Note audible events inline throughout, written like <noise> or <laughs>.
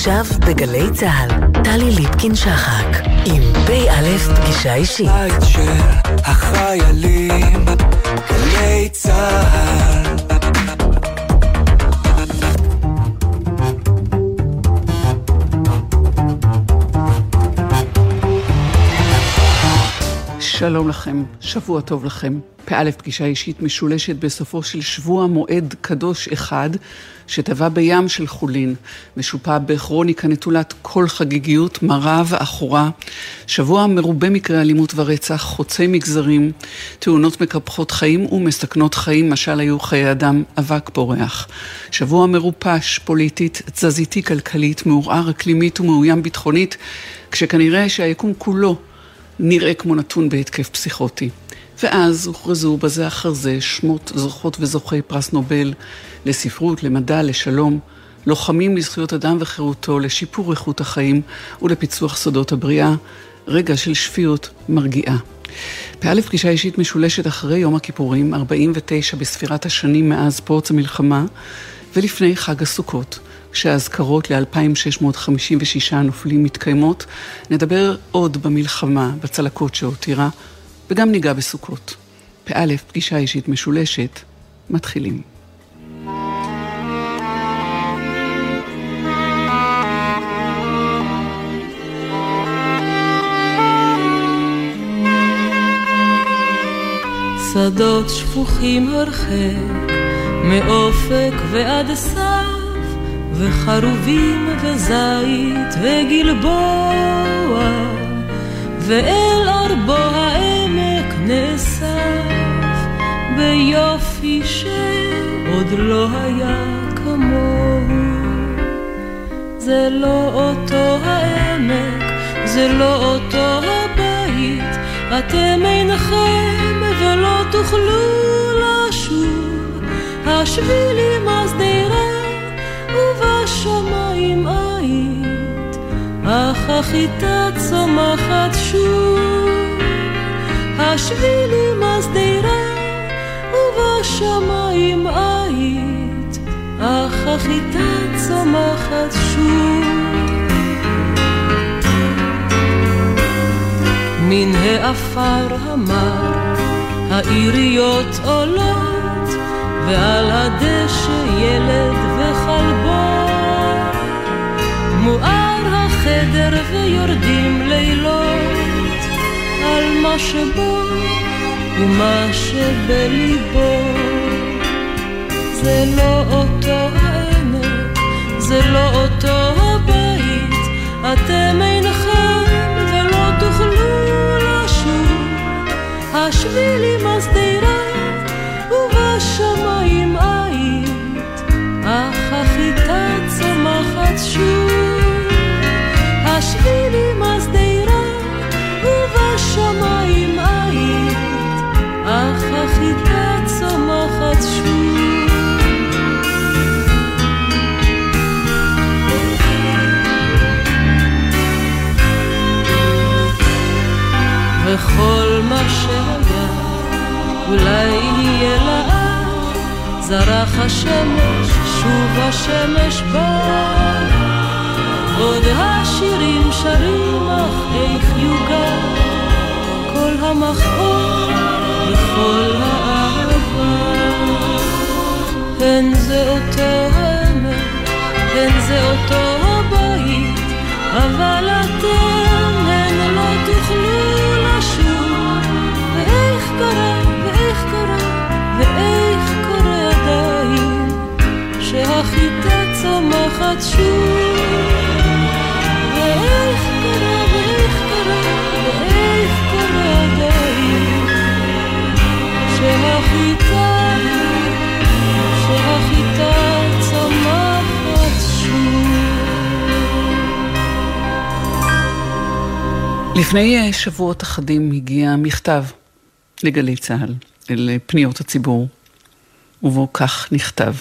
עכשיו בגלי צה"ל, טלי ליפקין-שחק, עם פ"א פגישה אישית. בית של החיילים, גלי צה"ל. שלום לכם, שבוע טוב לכם. פא' פגישה אישית משולשת בסופו של שבוע מועד קדוש אחד, שטבע בים של חולין, משופע בכרוניקה נטולת כל חגיגיות, מרה ועכורה. שבוע מרובה מקרי אלימות ורצח, חוצי מגזרים, תאונות מקפחות חיים ומסכנות חיים, משל היו חיי אדם אבק פורח. שבוע מרופש, פוליטית, תזזיתי כלכלית, מעורער אקלימית ומאוים ביטחונית, כשכנראה שהיקום כולו נראה כמו נתון בהתקף פסיכוטי. ואז הוכרזו בזה אחר זה שמות זוכות וזוכי פרס נובל לספרות, למדע, לשלום, לוחמים לזכויות אדם וחירותו, לשיפור איכות החיים ולפיצוח סודות הבריאה, רגע של שפיות מרגיעה. פא' פגישה אישית משולשת אחרי יום הכיפורים, 49 בספירת השנים מאז פרוץ המלחמה, ולפני חג הסוכות. כשהאזכרות ל-2,656 נופלים מתקיימות, נדבר עוד במלחמה, בצלקות שהותירה, וגם ניגע בסוכות. פא', פגישה אישית משולשת, מתחילים. שדות שפוכים הרחק, מאופק ועד סף וחרובים וזית וגלבוע, ואל ארבו העמק נאסף, ביופי שעוד לא היה כמוהו. זה לא אותו העמק, זה לא אותו הבית, אתם אינכם ולא תוכלו לשוב, השבילים השדרה אך החיטה צומחת שוב. השבילים השדרה, ובשמיים היית, אך החיטה צומחת שוב. מן העפר המר, העיריות עולות, ועל הדשא ילד וכלבו. מואר החדר ויורדים לילות על מה שבו ומה שבליבו. זה לא אותו העמק, זה לא אותו הבית, אתם אינכם ולא תוכלו לשוב. השבילים השדרה השבילים השדרה ובשמיים היית, אך צומחת שוב. וכל מה שהיה אולי זרח השמש, שוב השמש בא. עוד השירים שרים, אך איך יוגע כל המכאוב וכל האהבה. הן זה אותו העמק, הן זה אותו הבית, אבל אתם הן לא תוכלו לשוב. ואיך קרה, ואיך קרה, ואיך קורה עדיין, שהחיטה צומחת שוב. לפני שבועות אחדים הגיע מכתב לגלי צה"ל, אל פניות הציבור, ובו כך נכתב: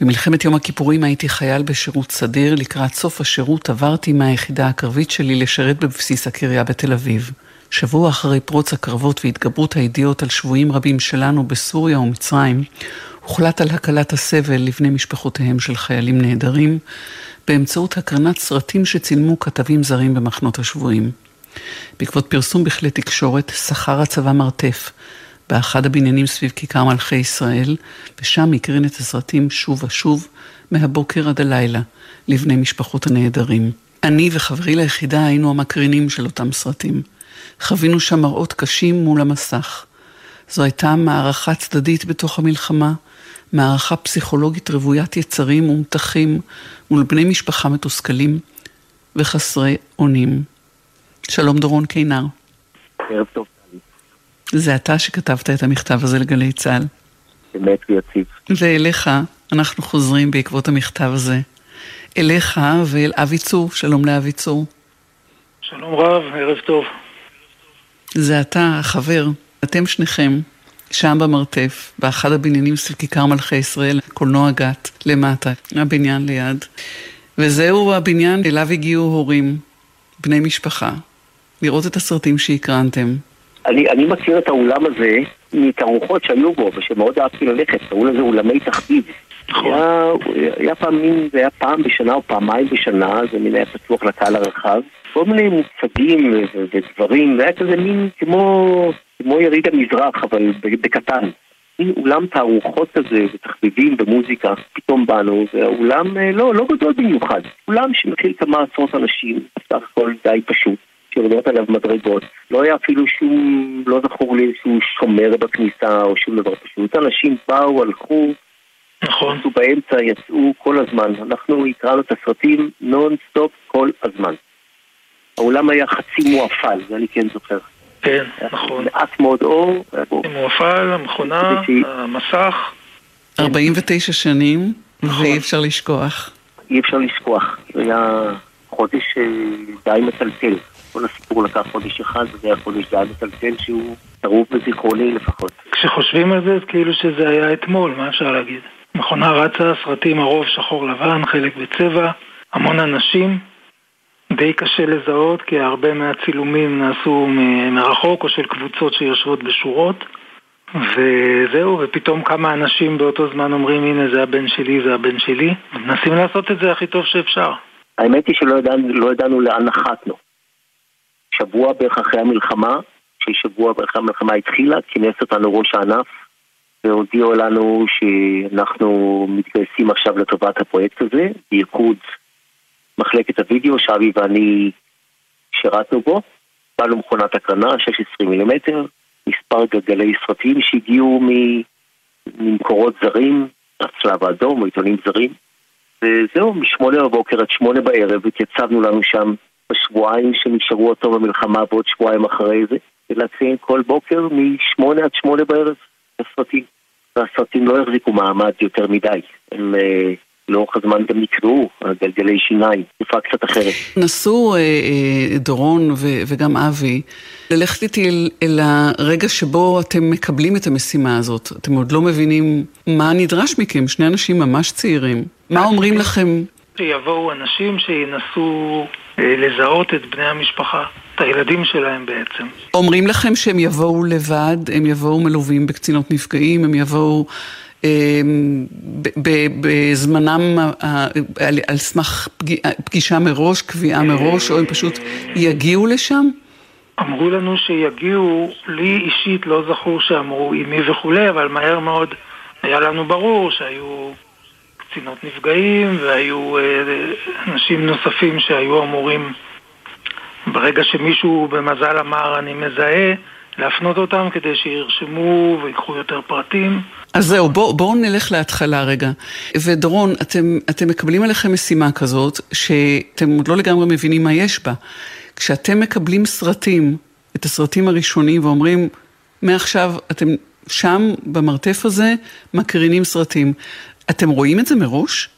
במלחמת יום הכיפורים הייתי חייל בשירות סדיר, לקראת סוף השירות עברתי מהיחידה הקרבית שלי לשרת בבסיס הקריה בתל אביב. שבוע אחרי פרוץ הקרבות והתגברות הידיעות על שבויים רבים שלנו בסוריה ומצרים, הוחלט על הקלת הסבל לבני משפחותיהם של חיילים נעדרים באמצעות הקרנת סרטים שצילמו כתבים זרים במחנות השבויים. בעקבות פרסום בכלי תקשורת שכר הצבא מרתף באחד הבניינים סביב כיכר מלכי ישראל, ושם הקרין את הסרטים שוב ושוב, מהבוקר עד הלילה, לבני משפחות הנעדרים. אני וחברי ליחידה היינו המקרינים של אותם סרטים. חווינו שם מראות קשים מול המסך. זו הייתה מערכה צדדית בתוך המלחמה, מערכה פסיכולוגית רוויית יצרים ומתחים מול בני משפחה מתוסכלים וחסרי אונים. שלום דורון קינר. ערב טוב. זה אתה שכתבת את המכתב הזה לגלי צה"ל. אמת ויציב. ואליך, אנחנו חוזרים בעקבות המכתב הזה. אליך ואל אבי צור, שלום לאבי צור. שלום רב, ערב טוב. זה אתה, החבר, אתם שניכם, שם במרתף, באחד הבניינים סביב כיכר מלכי ישראל, קולנוע גת, למטה, הבניין ליד. וזהו הבניין אליו הגיעו הורים, בני משפחה, לראות את הסרטים שהקרנתם. אני, אני מכיר את האולם הזה מתערוכות שהיו בו, ושמאוד אהבתי ללכת, קראו לזה אולמי תחביב. נכון. היה, היה פעמים, זה היה פעם בשנה או פעמיים בשנה, זה מין היה פתוח לקהל הרחב. כל מיני ו- ודברים, זה היה כזה מין כמו, כמו יריד המזרח, אבל בקטן. מין אולם תערוכות כזה, ותחביבים במוזיקה, פתאום באנו, זה אולם אה, לא, לא גדול במיוחד. אולם שמכיל כמה עשרות אנשים, סך הכל די פשוט. שיורדות עליו מדרגות. לא היה אפילו שום, לא זכור לי איזשהו שומר בכניסה או שום דבר פשוט. אנשים באו, הלכו, נכון. באמצע, יצאו כל הזמן. אנחנו הקראנו את הסרטים נונסטופ כל הזמן. האולם היה חצי מואפל, זה אני כן זוכר. כן, נכון. מעט מאוד אור, מואפל, המכונה, המסך. 49 שנים, נכון. ואי אפשר לשכוח. אי אפשר לשכוח. זה היה חודש אה, די מטלטל. כל הסיפור לקח חודש אחד, וזה היה חודש די מטלטל שהוא צרוב בזיכרוני לפחות. כשחושבים על זה, אז כאילו שזה היה אתמול, מה אפשר להגיד? מכונה רצה, סרטים הרוב שחור לבן, חלק בצבע, המון אנשים. די קשה לזהות, כי הרבה מהצילומים נעשו מרחוק או של קבוצות שיושבות בשורות. וזהו, ופתאום כמה אנשים באותו זמן אומרים, הנה זה הבן שלי, זה הבן שלי. מנסים לעשות את זה הכי טוב שאפשר. האמת היא שלא ידענו, לא ידענו לאן נחתנו. שבוע בערך אחרי המלחמה, כששבוע בערך המלחמה התחילה, כינס אותנו ראש הענף והודיעו לנו שאנחנו מתגייסים עכשיו לטובת הפרויקט הזה, בייחוד מחלקת הוידאו שאבי ואני שירתנו בו. באנו מכונת הקרנה, 16 מילימטר, מספר גלגלי סרטים שהגיעו ממקורות זרים, הצלב האדום עיתונים זרים. וזהו, משמונה בבוקר עד שמונה בערב התייצבנו לנו שם בשבועיים שנשארו אותו במלחמה ועוד שבועיים אחרי זה, ולהציין כל בוקר משמונה עד שמונה בערב הסרטים. והסרטים לא החזיקו מעמד יותר מדי, הם אה, לאורך הזמן גם נקראו, הגלגלי שיניים, תקופה קצת אחרת. נסו אה, אה, דורון ו- וגם אבי ללכת איתי אל, אל הרגע שבו אתם מקבלים את המשימה הזאת. אתם עוד לא מבינים מה נדרש מכם, שני אנשים ממש צעירים. מה אומרים לכם? שיבואו אנשים שינסו אה, לזהות את בני המשפחה, את הילדים שלהם בעצם. אומרים לכם שהם יבואו לבד, הם יבואו מלווים בקצינות נפגעים, הם יבואו בזמנם אה, על, על סמך פגישה מראש, קביעה מראש, או הם פשוט יגיעו לשם? אמרו לנו שיגיעו, לי אישית לא זכור שאמרו עם מי וכולי, אבל מהר מאוד היה לנו ברור שהיו קצינות נפגעים והיו אה, אנשים נוספים שהיו אמורים, ברגע שמישהו במזל אמר אני מזהה, להפנות אותם כדי שירשמו ויקחו יותר פרטים. אז זהו, בואו בוא נלך להתחלה רגע. ודורון, אתם, אתם מקבלים עליכם משימה כזאת, שאתם עוד לא לגמרי מבינים מה יש בה. כשאתם מקבלים סרטים, את הסרטים הראשונים, ואומרים, מעכשיו אתם שם, במרתף הזה, מקרינים סרטים. אתם רואים את זה מראש?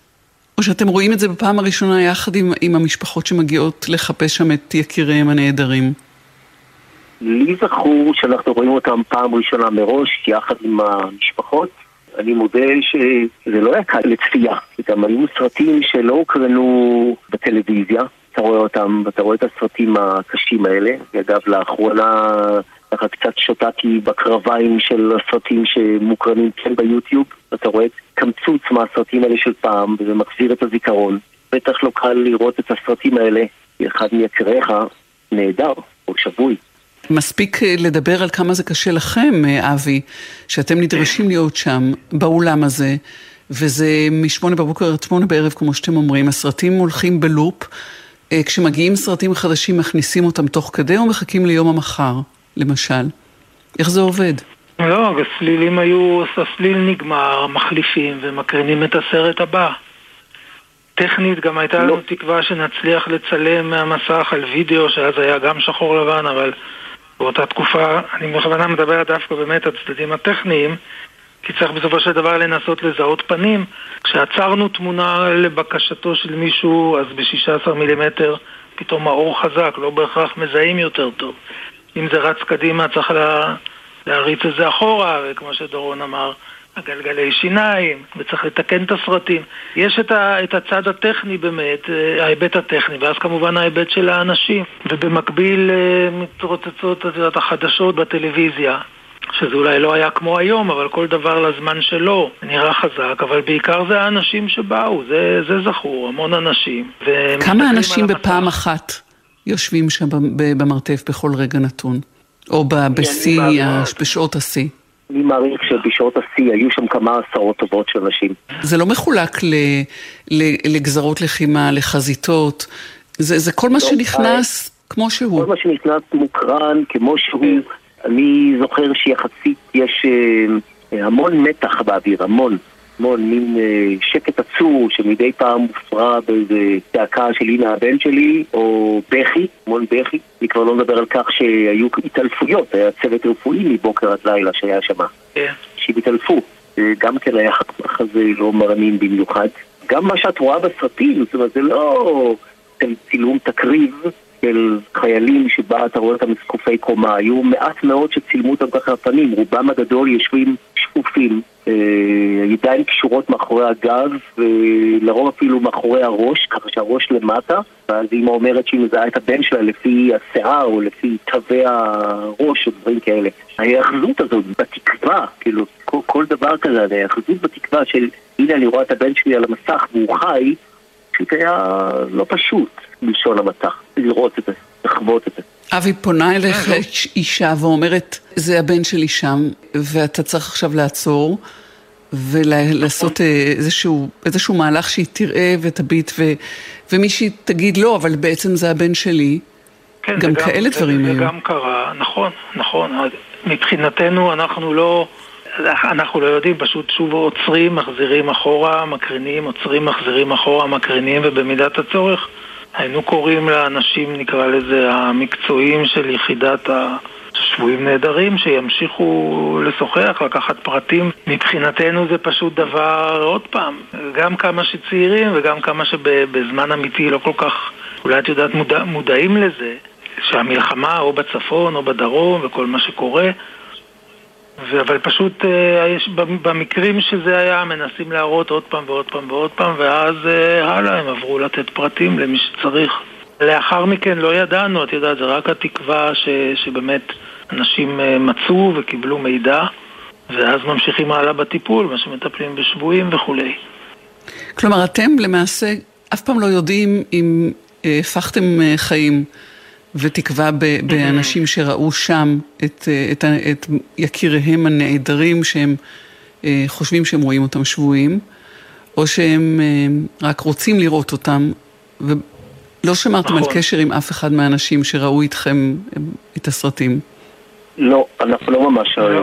או שאתם רואים את זה בפעם הראשונה יחד עם, עם המשפחות שמגיעות לחפש שם את יקיריהם הנעדרים? לי זכור שאנחנו רואים אותם פעם ראשונה מראש, יחד עם המשפחות. אני מודה שזה לא היה קל לצפייה. גם היו סרטים שלא הוקרנו בטלוויזיה, אתה רואה אותם, ואתה רואה את הסרטים הקשים האלה. ואגב, לאחרונה ככה קצת שוטטתי בקרביים של הסרטים שמוקרנים כן ביוטיוב. אתה רואה קמצוץ מהסרטים האלה של פעם, וזה מחזיר את הזיכרון. בטח לא קל לראות את הסרטים האלה, אחד מיקיריך נהדר או שבוי. מספיק אה, לדבר על כמה זה קשה לכם, אה, אבי, שאתם נדרשים להיות שם, באולם הזה, וזה משמונה בבוקר עד שמונה בערב, כמו שאתם אומרים, הסרטים הולכים בלופ. אה, כשמגיעים סרטים חדשים, מכניסים אותם תוך כדי או מחכים ליום המחר, למשל? איך זה עובד? לא, הסלילים היו, הסליל נגמר, מחליפים ומקרינים את הסרט הבא. טכנית גם הייתה לא. לנו תקווה שנצליח לצלם מהמסך על וידאו, שאז היה גם שחור לבן, אבל באותה תקופה, אני בכוונה מדבר דווקא באמת על הצדדים הטכניים, כי צריך בסופו של דבר לנסות לזהות פנים. כשעצרנו תמונה לבקשתו של מישהו, אז ב-16 מילימטר פתאום האור חזק, לא בהכרח מזהים יותר טוב. אם זה רץ קדימה צריך לה, להריץ את זה אחורה, וכמו שדורון אמר, הגלגלי שיניים, וצריך לתקן את הסרטים. יש את, ה, את הצד הטכני באמת, אה, ההיבט הטכני, ואז כמובן ההיבט של האנשים. ובמקביל אה, מתרוצצות את יודעת, החדשות בטלוויזיה. שזה אולי לא היה כמו היום, אבל כל דבר לזמן שלו נראה חזק, אבל בעיקר זה האנשים שבאו, זה, זה זכור, המון אנשים. כמה אנשים בפעם אחת יושבים שם במרתף בכל רגע נתון? או בשיא, בשעות השיא? אני מעריך שבשעות השיא היו שם כמה עשרות טובות של אנשים. זה לא מחולק ל, ל, לגזרות לחימה, לחזיתות, זה, זה כל מה לא, שנכנס I... כמו שהוא. כל מה שנכנס מוקרן כמו שהוא. אני זוכר שיחסית יש אה, המון מתח באוויר, המון. המון מין אה, שקט עצור שמדי פעם מופרע באיזה צעקה של הנה הבן שלי, או בכי, המון בכי. אני כבר לא מדבר על כך שהיו התעלפויות, היה צוות רפואי מבוקר עד לילה שהיה שם. כן. שהם התעלפו. גם כן היה כזה לא מרנין במיוחד. גם מה שאת רואה בסרטים, זאת אומרת, זה לא צילום תקריב, של חיילים שבה אתה רואה אותם זקופי קומה. היו מעט מאוד שצילמו אותם ככה הפנים, רובם הגדול יושבים שפופים, אה, ידיים קשורות מאחורי הגב, ולרוב אפילו מאחורי הראש, ככה שהראש למטה, ואז אימא אומרת שהיא מזהה את הבן שלה לפי השיער או לפי תווי הראש או דברים כאלה. ההיאחזות הזאת בתקווה, כאילו, כל, כל דבר כזה, ההיאחזות בתקווה של הנה אני רואה את הבן שלי על המסך והוא חי, פשוט היה לא פשוט. בלשון המטח, לראות את זה, לחוות את זה. אבי פונה אליך כן, אישה ואומרת, זה הבן שלי שם, ואתה צריך עכשיו לעצור. ולעשות אה, איזשהו, איזשהו מהלך שהיא תראה ותביט, ו, ומישהי תגיד לא, אבל בעצם זה הבן שלי. כן, גם כאלה זה, דברים היו. זה גם קרה, נכון, נכון. מבחינתנו אנחנו לא, אנחנו לא יודעים, פשוט שוב עוצרים, מחזירים אחורה, מקרינים, עוצרים, מחזירים אחורה, מקרינים, ובמידת הצורך היינו קוראים לאנשים, נקרא לזה, המקצועיים של יחידת השבויים נהדרים, שימשיכו לשוחח, לקחת פרטים. מבחינתנו זה פשוט דבר, עוד פעם, גם כמה שצעירים וגם כמה שבזמן אמיתי לא כל כך, אולי את יודעת, מודע, מודעים לזה, שהמלחמה או בצפון או בדרום וכל מה שקורה אבל פשוט אה, במקרים שזה היה, מנסים להראות עוד פעם ועוד פעם ועוד פעם, ואז אה, הלאה, הם עברו לתת פרטים למי שצריך. לאחר מכן לא ידענו, את יודעת, זה רק התקווה ש, שבאמת אנשים אה, מצאו וקיבלו מידע, ואז ממשיכים הלאה בטיפול, מה שמטפלים בשבויים וכולי. כלומר, אתם למעשה אף פעם לא יודעים אם הפכתם חיים. ותקווה באנשים שראו שם את, את, את יקיריהם הנעדרים שהם אה, חושבים שהם רואים אותם שבויים, או שהם אה, רק רוצים לראות אותם, ולא שמרתם נכון. על קשר עם אף אחד מהאנשים שראו איתכם אה, את הסרטים. לא, אנחנו לא ממש לא.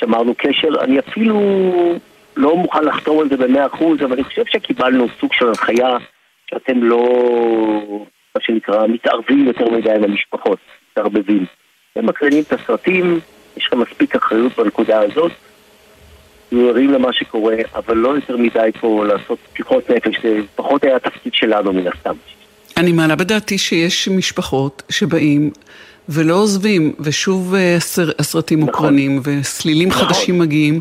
שמרנו קשר. אני אפילו לא מוכן לחתום על זה במאה אחוז, אבל אני חושב שקיבלנו סוג של הנחיה שאתם לא... מה שנקרא, מתערבים יותר מדי עם המשפחות, מתערבבים. הם מקרינים את הסרטים, יש לך מספיק אחריות בנקודה הזאת, ערים למה שקורה, אבל לא יותר מדי פה לעשות פתיחות נפש, זה פחות היה התפקיד שלנו מן הסתם. אני מעלה בדעתי שיש משפחות שבאים ולא עוזבים, ושוב אה, הסר, הסרטים נכון. מוקרנים, וסלילים נכון. חדשים מגיעים,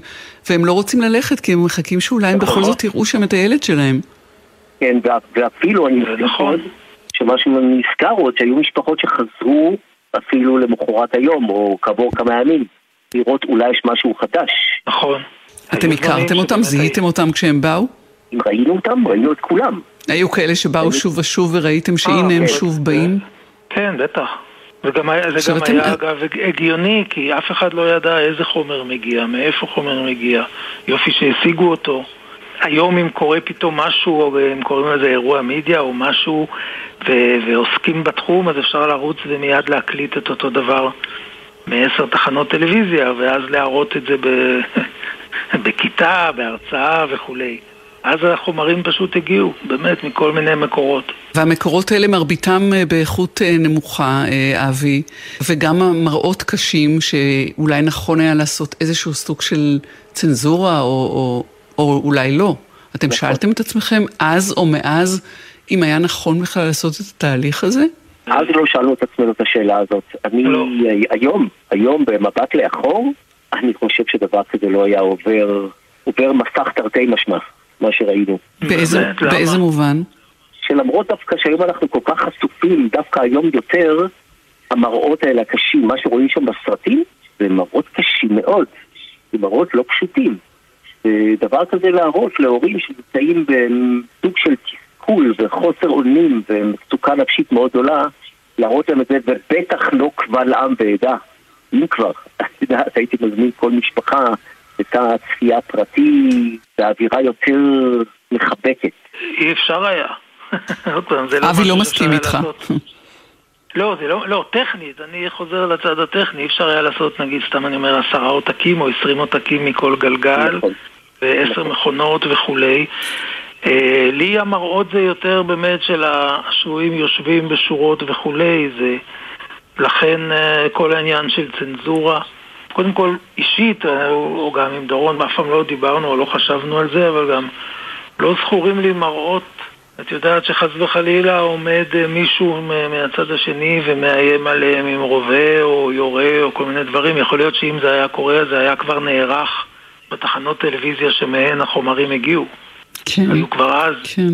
והם לא רוצים ללכת כי הם מחכים שאולי הם בכל נכון. זאת יראו שם את הילד שלהם. כן, ואפילו אני נכון. עוד, שמשהו נזכר עוד, שהיו משפחות שחזרו אפילו למחרת היום, או כעבור כמה ימים, לראות אולי יש משהו חדש. נכון. אתם הכרתם אותם? זיהיתם אותם כשהם באו? אם ראינו אותם, ראינו את כולם. היו כאלה שבאו שוב ושוב וראיתם שהנה הם כן. שוב באים? כן, בטח. וגם היה, זה גם היה אגב הגיוני, כי אף אחד לא ידע איזה חומר מגיע, מאיפה חומר מגיע. יופי שהשיגו אותו. היום אם קורה פתאום משהו, או אם קוראים לזה אירוע מידיה או משהו, ו- ועוסקים בתחום, אז אפשר לרוץ ומיד להקליט את אותו דבר מעשר תחנות טלוויזיה, ואז להראות את זה ב- <laughs> בכיתה, בהרצאה וכולי. אז החומרים פשוט הגיעו, באמת, מכל מיני מקורות. והמקורות האלה מרביתם אה, באיכות אה, נמוכה, אה, אבי, וגם המראות קשים שאולי נכון היה לעשות איזשהו סוג של צנזורה, או, או, או אולי לא. אתם נכון. שאלתם את עצמכם אז או מאז אם היה נכון בכלל לעשות את התהליך הזה? אז לא שאלנו את עצמנו את השאלה הזאת. אני לא. היום, היום במבט לאחור, אני חושב שדבר כזה לא היה עובר, עובר מסך תרתי משמע, מה שראינו. באיזה? באיזה מובן? שלמרות דווקא שהיום אנחנו כל כך חשופים, דווקא היום יותר, המראות האלה הקשים, מה שרואים שם בסרטים, זה מראות קשים מאוד. זה מראות לא פשוטים. ודבר כזה להראות להורים שנמצאים בסוג של תסכול וחוסר אונים ומצוקה נפשית מאוד גדולה, להראות להם את זה, ובטח לא קבל עם ועדה. אם כבר, <laughs> את יודעת, הייתי מזמין כל משפחה, הייתה צפייה פרטי, באווירה יותר מחבקת. אי אפשר היה. <laughs> עוד פעם, זה לא אבי לא מסכים איתך. לא, זה לא, לא, טכנית, אני חוזר לצד הטכני, אי אפשר היה לעשות נגיד, סתם אני אומר, עשרה עותקים או עשרים עותקים מכל גלגל, נכון. ועשר. מכונות וכולי. אה, לי המראות זה יותר באמת של השבויים יושבים בשורות וכולי, זה לכן אה, כל העניין של צנזורה. קודם כל, אישית, אה, או גם עם דורון, אף פעם לא דיברנו או לא חשבנו על זה, אבל גם לא זכורים לי מראות, את יודעת שחס וחלילה עומד מישהו מהצד השני ומאיים עליהם עם רובה או יורה או כל מיני דברים. יכול להיות שאם זה היה קורה, זה היה כבר נערך בתחנות טלוויזיה שמהן החומרים הגיעו. כן, היו כבר אז כן.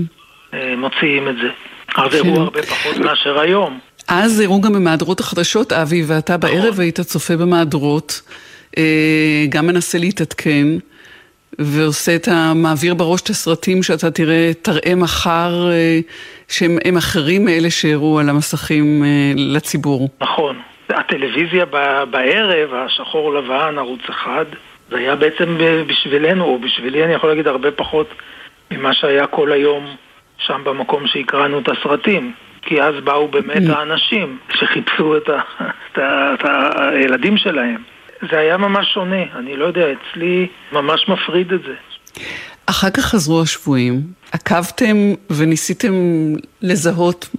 אה, מוציאים את זה. אז כן. אירוע הרבה פחות מאשר היום. אז הראו גם במהדורות החדשות, אבי, ואתה נכון. בערב היית צופה במהדורות, אה, גם מנסה להתעדכן, ועושה את המעביר בראש את הסרטים שאתה תראה, תראה מחר, אה, שהם הם אחרים מאלה שהראו על המסכים לציבור. נכון. הטלוויזיה בערב, השחור לבן, ערוץ אחד, זה היה בעצם בשבילנו, או בשבילי אני יכול להגיד הרבה פחות ממה שהיה כל היום שם במקום שהקראנו את הסרטים. כי אז באו באמת האנשים שחיפשו את, ה, את, ה, את הילדים שלהם. זה היה ממש שונה, אני לא יודע, אצלי ממש מפריד את זה. אחר כך חזרו השבויים, עקבתם וניסיתם לזהות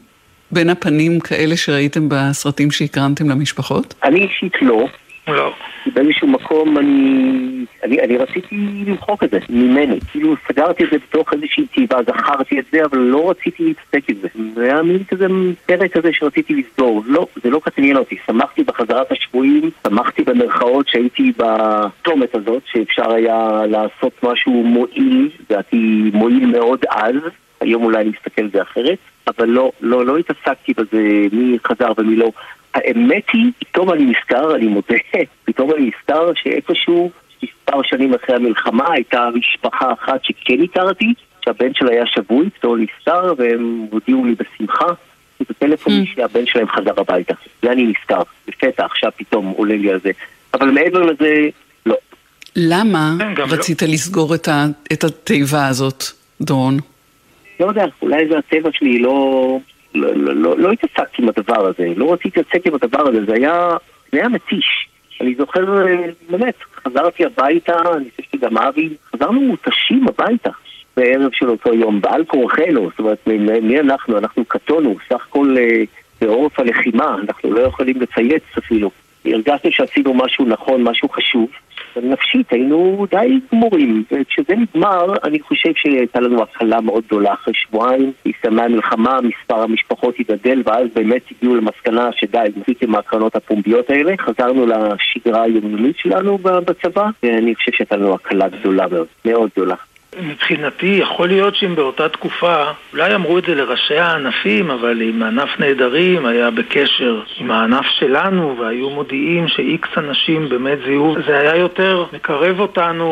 בין הפנים כאלה שראיתם בסרטים שהקרנתם למשפחות? אני אישית לא, לא. באיזשהו מקום אני, אני, אני רציתי למחוק את זה ממני. כאילו סגרתי את זה בתוך איזושהי תיבה, זכרתי את זה, אבל לא רציתי להתעסק עם זה. זה היה מין כזה פרק כזה שרציתי לסגור. לא, זה לא כזה עניין אותי. שמחתי בחזרת השבויים, שמחתי במרכאות שהייתי בצומת הזאת, שאפשר היה לעשות משהו מועיל, לדעתי מועיל מאוד אז. היום אולי אני מסתכל על זה אחרת, אבל לא, לא, לא התעסקתי בזה מי חזר ומי לא. האמת היא, פתאום אני נזכר, אני מודה, <laughs> פתאום אני נזכר שאיפשהו, מספר שנים אחרי המלחמה, הייתה משפחה אחת שכן הכרתי, שהבן שלה היה שבוי, פתאום נזכר, והם הודיעו לי בשמחה, בטלפון Mm. שהבן שלהם חזר הביתה. זה אני נזכר, לפתע עכשיו פתאום עולה לי על זה. אבל מעבר לזה, לא. למה כן, גם רצית לסגור את, ה, את התיבה הזאת, דורון? לא יודע, אולי זה הטבע שלי, לא, לא, לא, לא, לא התעסקתי עם הדבר הזה, לא רציתי להתעסק עם הדבר הזה, זה היה, זה היה מתיש. אני זוכר, אה, באמת, חזרתי הביתה, אני חושב שגם אבי, חזרנו מותשים הביתה בערב של אותו יום, בעל כורחנו, זאת אומרת, מי, אנחנו? אנחנו קטונו, סך הכל אה, בעורף הלחימה, אנחנו לא יכולים לצייץ אפילו. הרגשנו שעשינו משהו נכון, משהו חשוב, נפשית היינו די גמורים, וכשזה נגמר, אני חושב שהייתה לנו הקלה מאוד גדולה. אחרי שבועיים, הסתיימה המלחמה, מספר המשפחות התגדל, ואז באמת הגיעו למסקנה שדי, מספיק עם ההקרנות הפומביות האלה, חזרנו לשגרה היומיומית שלנו בצבא, ואני חושב שהייתה לנו הקלה גדולה מאוד, מאוד גדולה. מבחינתי, יכול להיות שאם באותה תקופה, אולי אמרו את זה לראשי הענפים, אבל אם ענף נעדרים היה בקשר עם הענף שלנו, והיו מודיעים שאיקס אנשים באמת זיהו, זה היה יותר מקרב אותנו,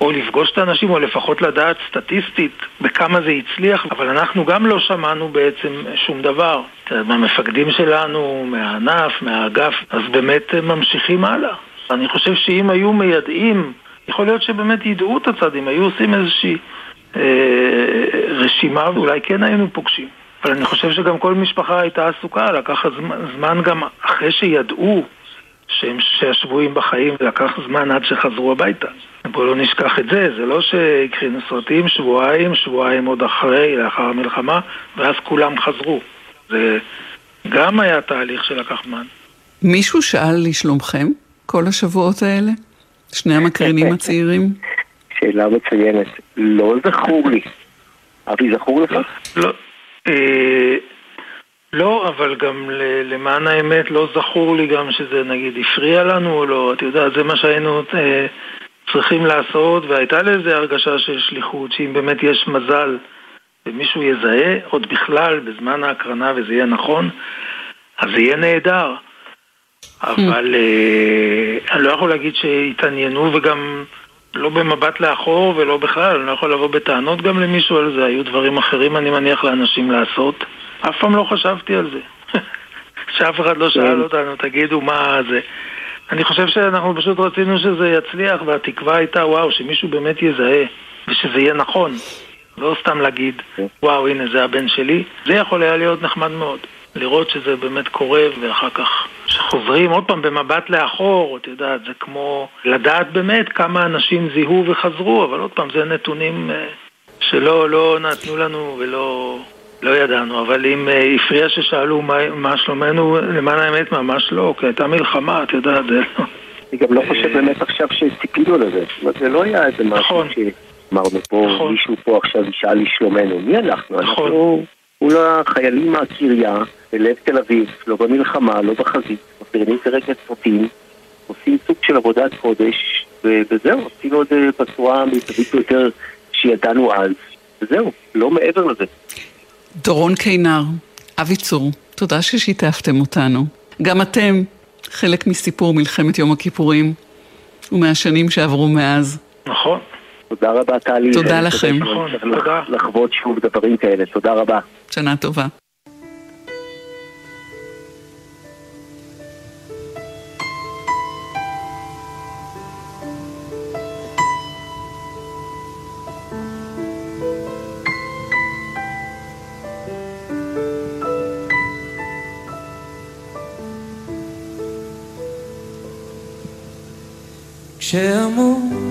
או לפגוש את האנשים, או לפחות לדעת סטטיסטית בכמה זה הצליח, אבל אנחנו גם לא שמענו בעצם שום דבר. מהמפקדים שלנו, מהענף, מהאגף, אז באמת ממשיכים הלאה. אני חושב שאם היו מיידעים יכול להיות שבאמת ידעו את הצד, אם היו עושים איזושהי אה, רשימה, ואולי כן היינו פוגשים. אבל אני חושב שגם כל משפחה הייתה עסוקה, לקח זמן, זמן גם אחרי שידעו שהם, שהשבויים בחיים, לקח זמן עד שחזרו הביתה. בואו לא נשכח את זה, זה לא שהקרינו סרטים שבועיים, שבועיים עוד אחרי, לאחר המלחמה, ואז כולם חזרו. זה גם היה תהליך שלקח זמן. מישהו שאל לשלומכם כל השבועות האלה? שני המקרינים הצעירים? שאלה מצוינת. לא זכור לי. אבי, זכור לך? לא. אה, לא, אבל גם למען האמת לא זכור לי גם שזה נגיד הפריע לנו או לא, אתה יודע, זה מה שהיינו אה, צריכים לעשות, והייתה לזה הרגשה של שליחות, שאם באמת יש מזל ומישהו יזהה, עוד בכלל, בזמן ההקרנה וזה יהיה נכון, אז זה יהיה נהדר. אבל אה, אני לא יכול להגיד שהתעניינו וגם לא במבט לאחור ולא בכלל, אני לא יכול לבוא בטענות גם למישהו על זה, היו דברים אחרים אני מניח לאנשים לעשות. אף פעם לא חשבתי על זה. <laughs> שאף אחד לא שאל כן. אותנו, תגידו מה זה. אני חושב שאנחנו פשוט רצינו שזה יצליח והתקווה הייתה וואו, שמישהו באמת יזהה ושזה יהיה נכון. לא סתם להגיד. וואו, הנה זה הבן שלי. זה יכול היה להיות נחמד מאוד. לראות שזה באמת קורה, ואחר כך שחוזרים עוד פעם במבט לאחור, את יודעת, זה כמו לדעת באמת כמה אנשים זיהו וחזרו, אבל עוד פעם, זה נתונים אה, שלא לא נתנו לנו ולא לא ידענו, אבל אם אה, הפריע ששאלו מה, מה שלומנו, למען האמת ממש לא, כי הייתה מלחמה, את יודעת, זה לא... אני גם לא חושב באמת עכשיו שציפינו לזה, זאת אומרת, זה לא היה איזה משהו נכון. שאמרנו פה, נכון. מישהו פה עכשיו ישאל לשלומנו, מי אנחנו? נכון. אנחנו... מול החיילים מהקריה, בלב תל אביב, לא במלחמה, לא בחזית, מפרידים כרגע סרטים, עושים סוג של עבודת קודש, וזהו, עשינו את זה בצורה המיטבית ביותר שידענו אז, וזהו, לא מעבר לזה. דורון קינר, אבי צור, תודה ששיתפתם אותנו. גם אתם חלק מסיפור מלחמת יום הכיפורים ומהשנים שעברו מאז. נכון. תודה רבה, טלי. תודה לכם. נכון, תודה. לחוות שוב דברים כאלה. תודה רבה. שנה טובה. כשאמות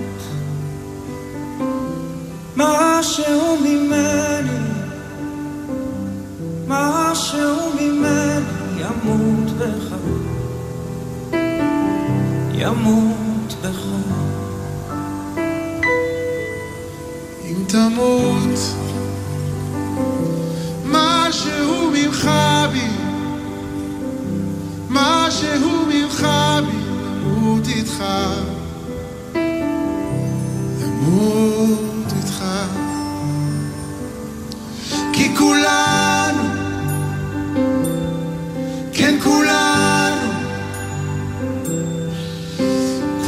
משהו ממני, משהו ממני ימות בך, ימות בך. אם תמות, משהו ממך בי, משהו ממך בי, ימות איתך, ימות כולנו, כן כולנו,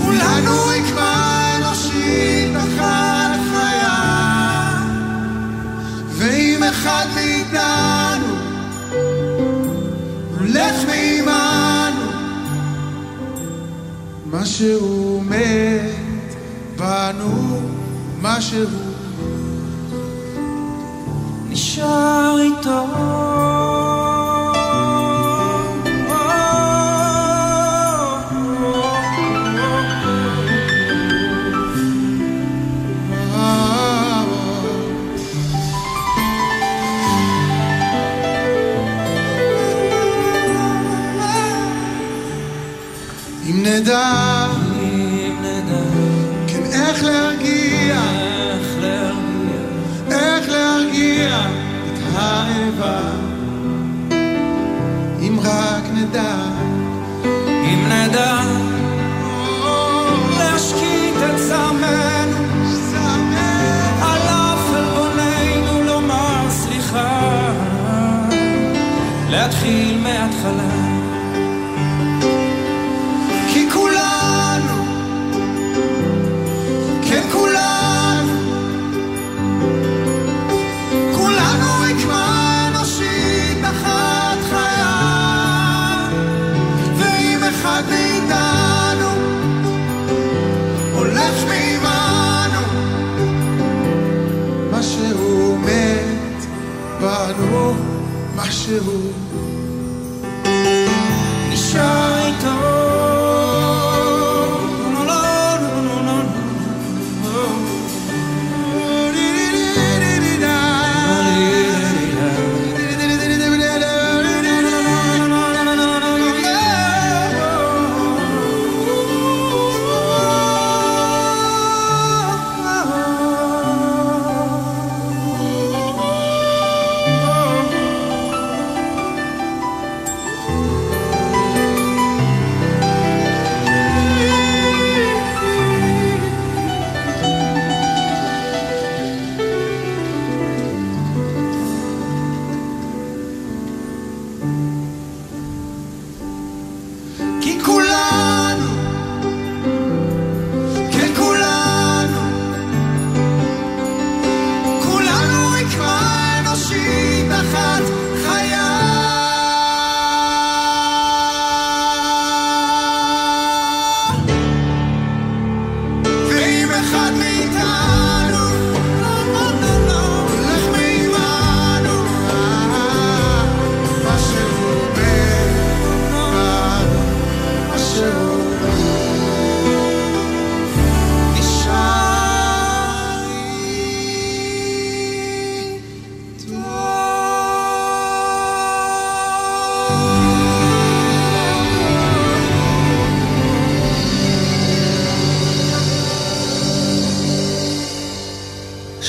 כולנו רקמה אנושית אחת חיה, ואם אחד מאיתנו הולך מעימנו, משהו מת בנו, משהו נשאר איתו אם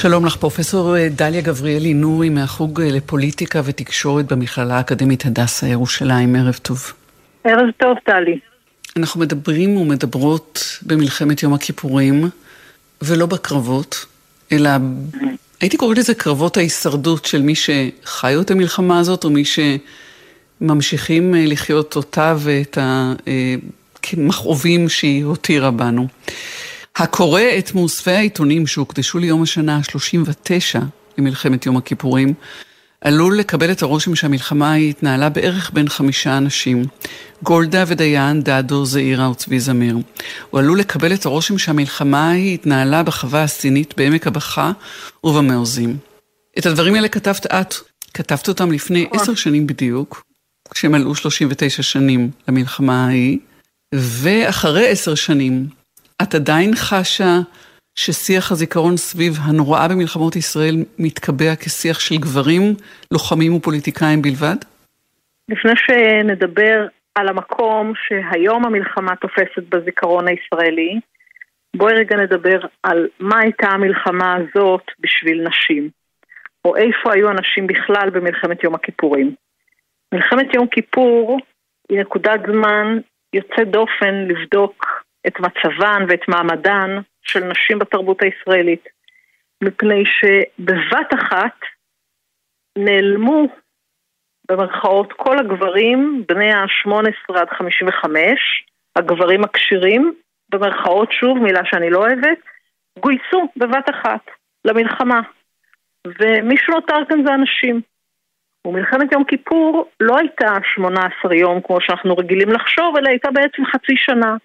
שלום לך, פרופסור אה, דליה גבריאלי נורי מהחוג אה, לפוליטיקה ותקשורת במכללה האקדמית הדסה ירושלים, ערב טוב. ערב טוב, טלי. אנחנו מדברים ומדברות במלחמת יום הכיפורים, ולא בקרבות, אלא הייתי קוראת לזה קרבות ההישרדות של מי שחיו את המלחמה הזאת, או מי שממשיכים אה, לחיות אותה ואת המכאובים שהיא הותירה בנו. הקורא את מאוספי העיתונים שהוקדשו ליום השנה ה-39 למלחמת יום הכיפורים, עלול לקבל את הרושם שהמלחמה היא התנהלה בערך בין חמישה אנשים. גולדה ודיין, דדו, זעירה וצבי זמיר. הוא עלול לקבל את הרושם שהמלחמה היא התנהלה בחווה הסינית בעמק הבכה ובמעוזים. את הדברים האלה כתבת את. כתבת אותם לפני עשר שנים בדיוק, כשמלאו 39 שנים למלחמה ההיא, ואחרי עשר שנים, את עדיין חשה ששיח הזיכרון סביב הנוראה במלחמות ישראל מתקבע כשיח של גברים, לוחמים ופוליטיקאים בלבד? לפני שנדבר על המקום שהיום המלחמה תופסת בזיכרון הישראלי, בואי רגע נדבר על מה הייתה המלחמה הזאת בשביל נשים, או איפה היו הנשים בכלל במלחמת יום הכיפורים. מלחמת יום כיפור היא נקודת זמן יוצאת דופן לבדוק את מצבן ואת מעמדן של נשים בתרבות הישראלית, מפני שבבת אחת נעלמו במרכאות כל הגברים בני ה-18 עד 55, הגברים הכשירים, במרכאות שוב, מילה שאני לא אוהבת, גויסו בבת אחת למלחמה. ומי שנותר כאן זה הנשים. ומלחמת יום כיפור לא הייתה 18 יום כמו שאנחנו רגילים לחשוב, אלא הייתה בעצם חצי שנה.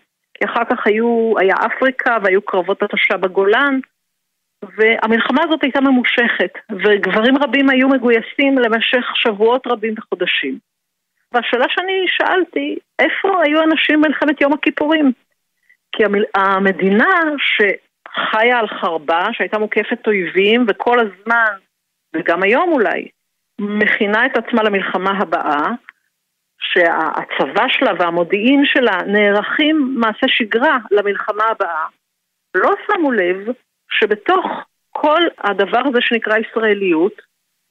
כי אחר כך היו, היה אפריקה והיו קרבות התשה בגולן, והמלחמה הזאת הייתה ממושכת, וגברים רבים היו מגויסים למשך שבועות רבים וחודשים. והשאלה שאני שאלתי, איפה היו אנשים במלחמת יום הכיפורים? כי המדינה שחיה על חרבה, שהייתה מוקפת אויבים, וכל הזמן, וגם היום אולי, מכינה את עצמה למלחמה הבאה, שהצבא שלה והמודיעין שלה נערכים מעשה שגרה למלחמה הבאה, לא שמו לב שבתוך כל הדבר הזה שנקרא ישראליות,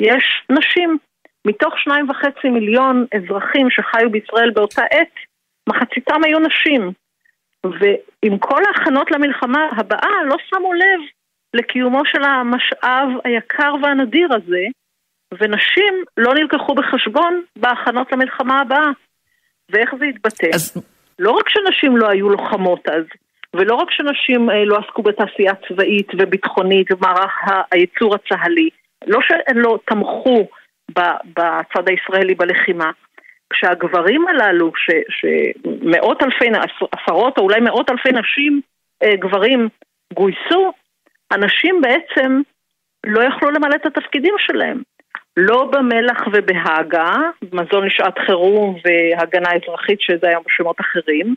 יש נשים. מתוך שניים וחצי מיליון אזרחים שחיו בישראל באותה עת, מחציתם היו נשים. ועם כל ההכנות למלחמה הבאה לא שמו לב לקיומו של המשאב היקר והנדיר הזה, ונשים לא נלקחו בחשבון בהכנות למלחמה הבאה. ואיך זה התבטא? אז... לא רק שנשים לא היו לוחמות אז, ולא רק שנשים אה, לא עסקו בתעשייה צבאית וביטחונית ומערך הייצור הצה"לי, לא שהן לא תמכו בצד הישראלי בלחימה. כשהגברים הללו, ש, שמאות אלפי, עשרות או אולי מאות אלפי נשים, אה, גברים, גויסו, הנשים בעצם לא יכלו למלא את התפקידים שלהם. לא במלח ובהגה, מזון לשעת חירום והגנה אזרחית שזה היום בשמות אחרים,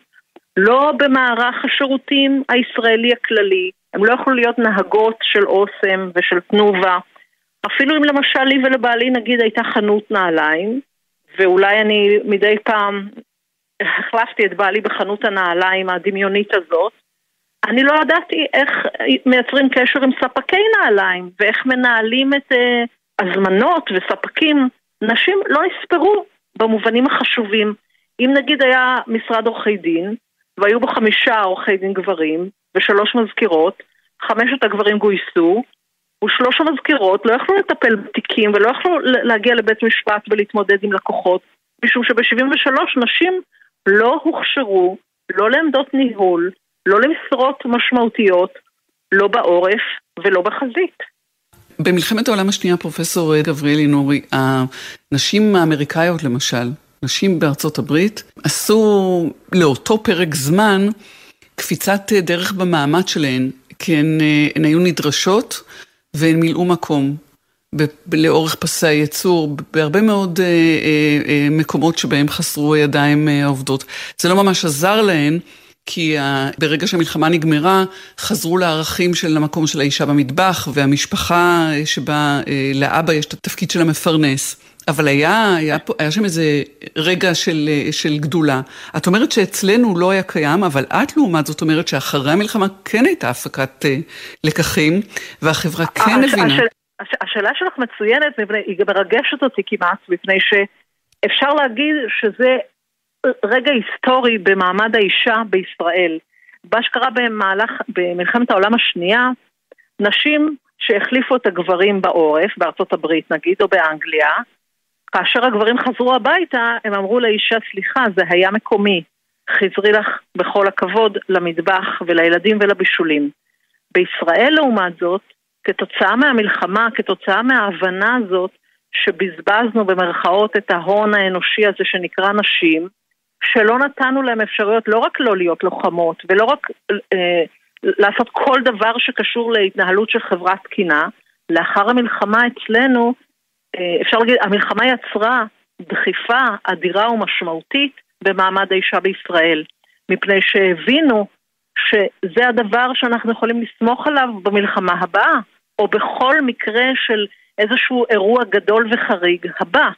לא במערך השירותים הישראלי הכללי, הם לא יכלו להיות נהגות של אוסם ושל תנובה, אפילו אם למשל לי ולבעלי נגיד הייתה חנות נעליים, ואולי אני מדי פעם החלפתי את בעלי בחנות הנעליים הדמיונית הזאת, אני לא ידעתי איך מייצרים קשר עם ספקי נעליים ואיך מנהלים את uh, הזמנות וספקים. נשים לא נספרו במובנים החשובים. אם נגיד היה משרד עורכי דין, והיו בו חמישה עורכי דין גברים ושלוש מזכירות, חמשת הגברים גויסו, ושלוש המזכירות לא יכלו לטפל בתיקים ולא יכלו להגיע לבית משפט ולהתמודד עם לקוחות, משום שב-73 נשים לא הוכשרו, לא לעמדות ניהול, לא למשרות משמעותיות, לא בעורף ולא בחזית. במלחמת העולם השנייה, פרופסור גבריאלי נורי, הנשים האמריקאיות למשל, נשים בארצות הברית, עשו לאותו פרק זמן קפיצת דרך במעמד שלהן, כי הן, הן היו נדרשות והן מילאו מקום ב- לאורך פסי הייצור, בהרבה מאוד אה, אה, אה, מקומות שבהם חסרו ידיים אה, עובדות. זה לא ממש עזר להן. כי ברגע שהמלחמה נגמרה, חזרו לערכים של המקום של האישה במטבח, והמשפחה שבה אה, לאבא יש את התפקיד של המפרנס. אבל היה, היה, פה, היה שם איזה רגע של, אה, של גדולה. את אומרת שאצלנו לא היה קיים, אבל את לעומת זאת אומרת שאחרי המלחמה כן הייתה הפקת אה, לקחים, והחברה כן הש, הבינה. הש, השאלה שלך מצוינת, היא מרגשת אותי כמעט, מפני שאפשר להגיד שזה רגע היסטורי במעמד האישה בישראל. מה שקרה במהלך, במלחמת העולם השנייה, נשים שהחליפו את הגברים בעורף, בארצות הברית נגיד, או באנגליה, כאשר הגברים חזרו הביתה, הם אמרו לאישה, סליחה, זה היה מקומי. חזרי לך בכל הכבוד למטבח ולילדים ולבישולים. בישראל, לעומת זאת, כתוצאה מהמלחמה, כתוצאה מההבנה הזאת שבזבזנו במרכאות את ההון האנושי הזה שנקרא נשים, שלא נתנו להם אפשרויות לא רק לא להיות לוחמות ולא רק אה, לעשות כל דבר שקשור להתנהלות של חברה תקינה, לאחר המלחמה אצלנו, אה, אפשר להגיד, המלחמה יצרה דחיפה אדירה ומשמעותית במעמד האישה בישראל, מפני שהבינו שזה הדבר שאנחנו יכולים לסמוך עליו במלחמה הבאה, או בכל מקרה של איזשהו אירוע גדול וחריג הבא.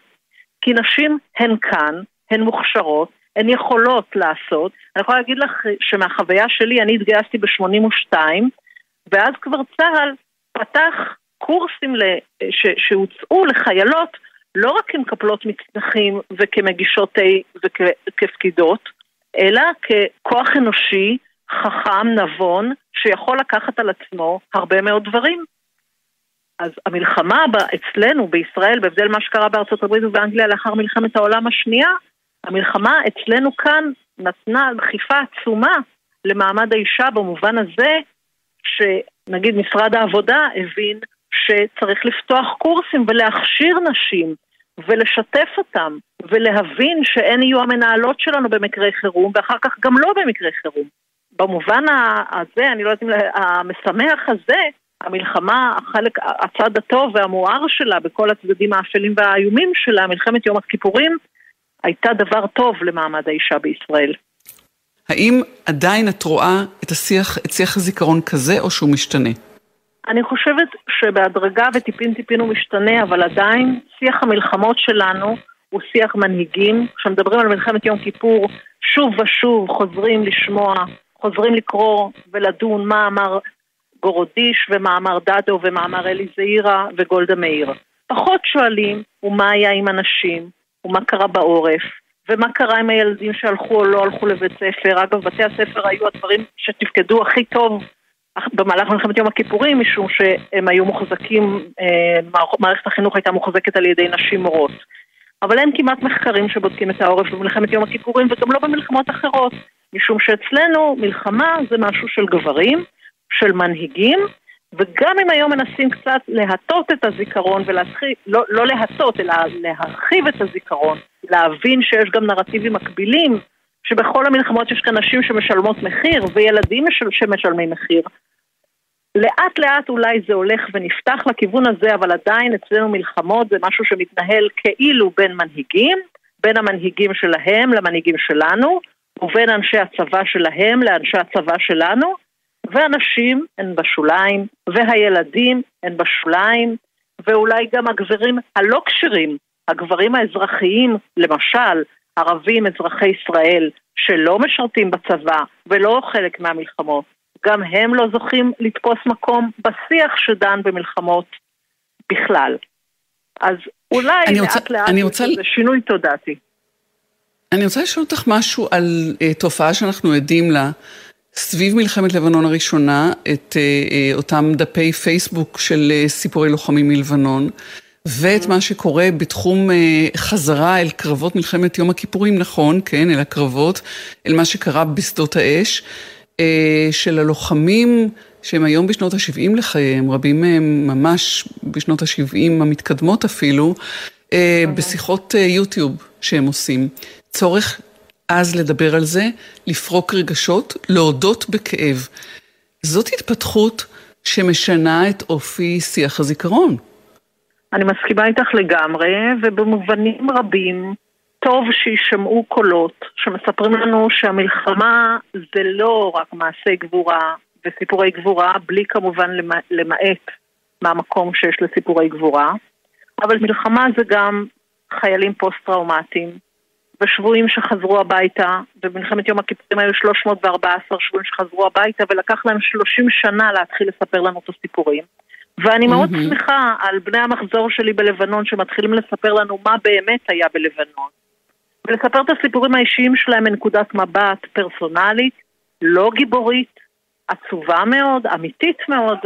כי נשים הן כאן, הן מוכשרות, הן יכולות לעשות. אני יכולה להגיד לך שמהחוויה שלי, אני התגייסתי ב-82, ואז כבר צה"ל פתח קורסים שהוצאו לחיילות לא רק כמקפלות מצנחים וכמגישות תה וכפקידות, אלא ככוח אנושי, חכם, נבון, שיכול לקחת על עצמו הרבה מאוד דברים. אז המלחמה אצלנו, בישראל, בהבדל מה שקרה בארצות הברית ובאנגליה לאחר מלחמת העולם השנייה, המלחמה אצלנו כאן נתנה דחיפה עצומה למעמד האישה במובן הזה שנגיד משרד העבודה הבין שצריך לפתוח קורסים ולהכשיר נשים ולשתף אותם ולהבין שהן יהיו המנהלות שלנו במקרי חירום ואחר כך גם לא במקרי חירום. במובן הזה, אני לא יודעת אם המשמח הזה, המלחמה, החלק, הצד הטוב והמואר שלה בכל הצדדים האפלים והאיומים שלה, מלחמת יום הכיפורים, הייתה דבר טוב למעמד האישה בישראל. האם עדיין את רואה את השיח, את שיח הזיכרון כזה, או שהוא משתנה? אני חושבת שבהדרגה וטיפין טיפין הוא משתנה, אבל עדיין שיח המלחמות שלנו הוא שיח מנהיגים. כשמדברים על מלחמת יום כיפור, שוב ושוב חוזרים לשמוע, חוזרים לקרוא ולדון מה אמר גורודיש ומה אמר דדו ומה אמר אלי זעירה וגולדה מאיר. פחות שואלים, ומה היה עם הנשים, ומה קרה בעורף, ומה קרה עם הילדים שהלכו או לא הלכו לבית ספר. אגב, בתי הספר היו הדברים שתפקדו הכי טוב במהלך מלחמת יום הכיפורים, משום שהם היו מוחזקים, אה, מערכת החינוך הייתה מוחזקת על ידי נשים מורות. אבל אין כמעט מחקרים שבודקים את העורף במלחמת יום הכיפורים וגם לא במלחמות אחרות, משום שאצלנו מלחמה זה משהו של גברים, של מנהיגים, וגם אם היום מנסים קצת להטות את הזיכרון ולהתחיל, לא, לא להטות, אלא להרחיב את הזיכרון, להבין שיש גם נרטיבים מקבילים, שבכל המלחמות יש כאן נשים שמשלמות מחיר וילדים שמשלמים מחיר. לאט לאט אולי זה הולך ונפתח לכיוון הזה, אבל עדיין אצלנו מלחמות זה משהו שמתנהל כאילו בין מנהיגים, בין המנהיגים שלהם למנהיגים שלנו, ובין אנשי הצבא שלהם לאנשי הצבא שלנו, והנשים הן בשוליים, והילדים הן בשוליים, ואולי גם הגברים הלא כשרים, הגברים האזרחיים, למשל, ערבים אזרחי ישראל, שלא משרתים בצבא ולא חלק מהמלחמות, גם הם לא זוכים לתפוס מקום בשיח שדן במלחמות בכלל. אז אולי לאט רוצה, לאט רוצה... זה שינוי תודעתי. אני רוצה לשאול אותך משהו על uh, תופעה שאנחנו עדים לה. סביב מלחמת לבנון הראשונה, את uh, uh, אותם דפי פייסבוק של uh, סיפורי לוחמים מלבנון, ואת מה שקורה בתחום חזרה אל קרבות מלחמת יום הכיפורים, נכון, כן, אל הקרבות, אל מה שקרה בשדות האש. אה, של הלוחמים שהם היום בשנות ה-70 לחייהם, רבים מהם ממש בשנות ה-70 המתקדמות אפילו, אה, בשיחות אה, יוטיוב שהם עושים. צורך אז לדבר על זה, לפרוק רגשות, להודות בכאב. זאת התפתחות שמשנה את אופי שיח הזיכרון. אני מסכימה איתך לגמרי, ובמובנים רבים טוב שישמעו קולות שמספרים לנו שהמלחמה זה לא רק מעשי גבורה וסיפורי גבורה, בלי כמובן למעט מהמקום שיש לסיפורי גבורה, אבל מלחמה זה גם חיילים פוסט-טראומטיים ושבויים שחזרו הביתה, ובמלחמת יום הכיפורים היו 314 שבויים שחזרו הביתה ולקח להם 30 שנה להתחיל לספר לנו את הסיפורים. ואני מאוד mm-hmm. שמחה על בני המחזור שלי בלבנון שמתחילים לספר לנו מה באמת היה בלבנון. ולספר את הסיפורים האישיים שלהם מנקודת מבט פרסונלית, לא גיבורית, עצובה מאוד, אמיתית מאוד.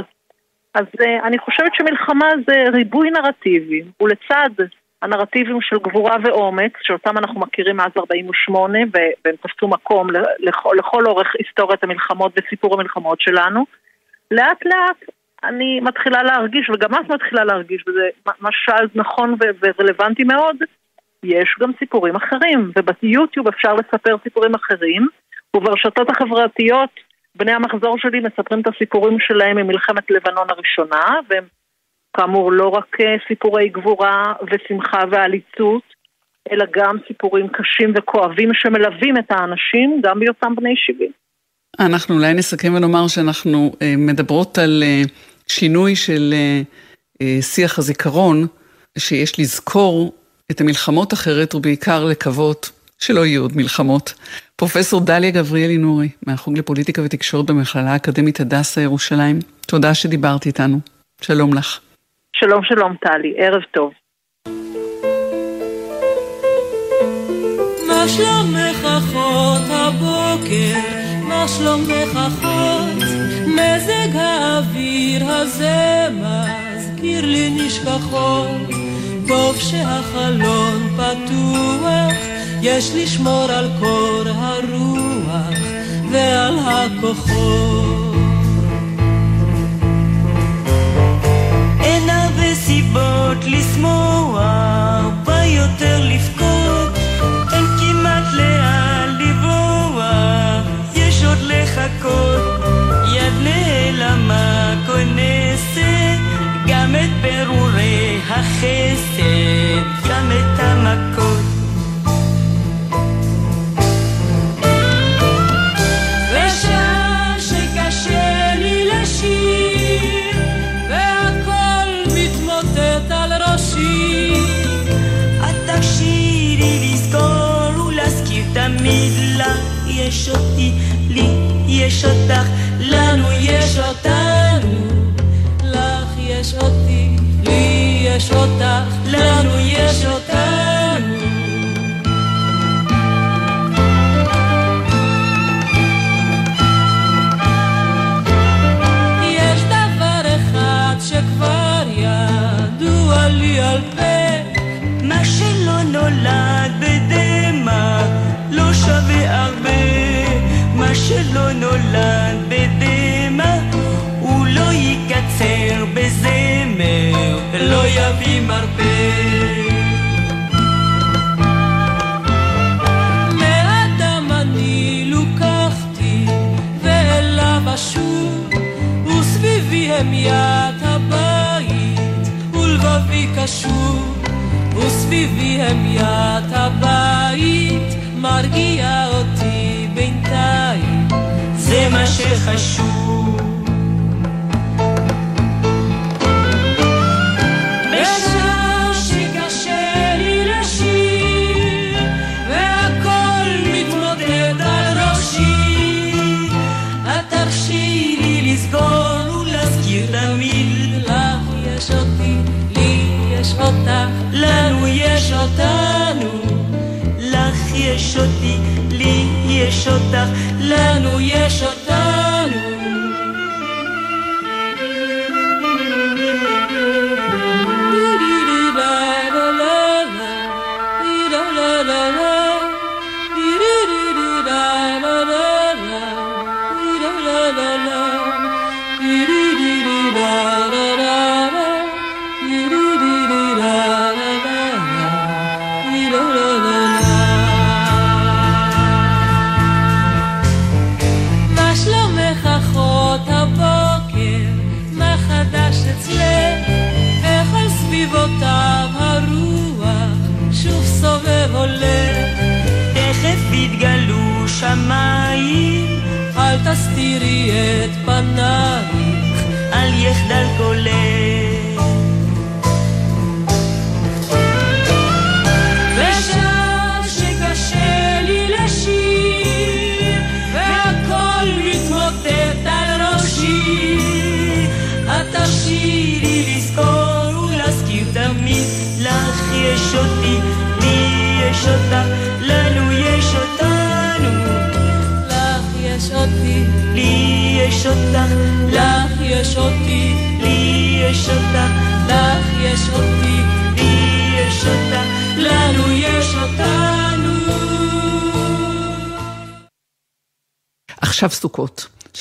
אז uh, אני חושבת שמלחמה זה ריבוי נרטיבים, ולצד הנרטיבים של גבורה ואומץ, שאותם אנחנו מכירים מאז 48' והם תפסו מקום לכל, לכל אורך היסטוריית המלחמות וסיפור המלחמות שלנו, לאט לאט אני מתחילה להרגיש, וגם את מתחילה להרגיש, וזה מה ששאלת נכון ורלוונטי מאוד, יש גם סיפורים אחרים, וביוטיוב אפשר לספר סיפורים אחרים, וברשתות החברתיות בני המחזור שלי מספרים את הסיפורים שלהם ממלחמת לבנון הראשונה, והם כאמור לא רק אה, סיפורי גבורה ושמחה ועליצות, אלא גם סיפורים קשים וכואבים שמלווים את האנשים גם בהיותם בני 70. אנחנו אולי נסכם ונאמר שאנחנו אה, מדברות על אה, שינוי של שיח הזיכרון, שיש לזכור את המלחמות אחרת ובעיקר לקוות שלא יהיו עוד מלחמות. פרופסור דליה גבריאלי נורי, מהחוג לפוליטיקה ותקשורת במכללה האקדמית הדסה ירושלים, תודה שדיברת איתנו. שלום לך. שלום שלום טלי, ערב טוב. מה שלומך אחות הבוקר? מה שלומך אחות? מזג האוויר הזה מזכיר לי נשכחות. טוב שהחלון פתוח, יש לשמור על קור הרוח ועל הכוחות. סיבות לשמוח, בא יותר לבכות, אין כמעט לאן לברוח, יש עוד לחכות, יד נעלמה כונסת, גם את פירורי החסד, גם את המכות. יש אותי, לי יש אותך, לנו יש אותנו, שלא נולד בדמע, הוא לא יקצר בזמר, ולא יביא מרפא. וסביבי המיית הבית, ולבבי קשור. וסביבי המיית הבית מרגיע יש אותך לנו יש אותנו, לך יש אותי, לי יש אותך, לנו יש אותנו.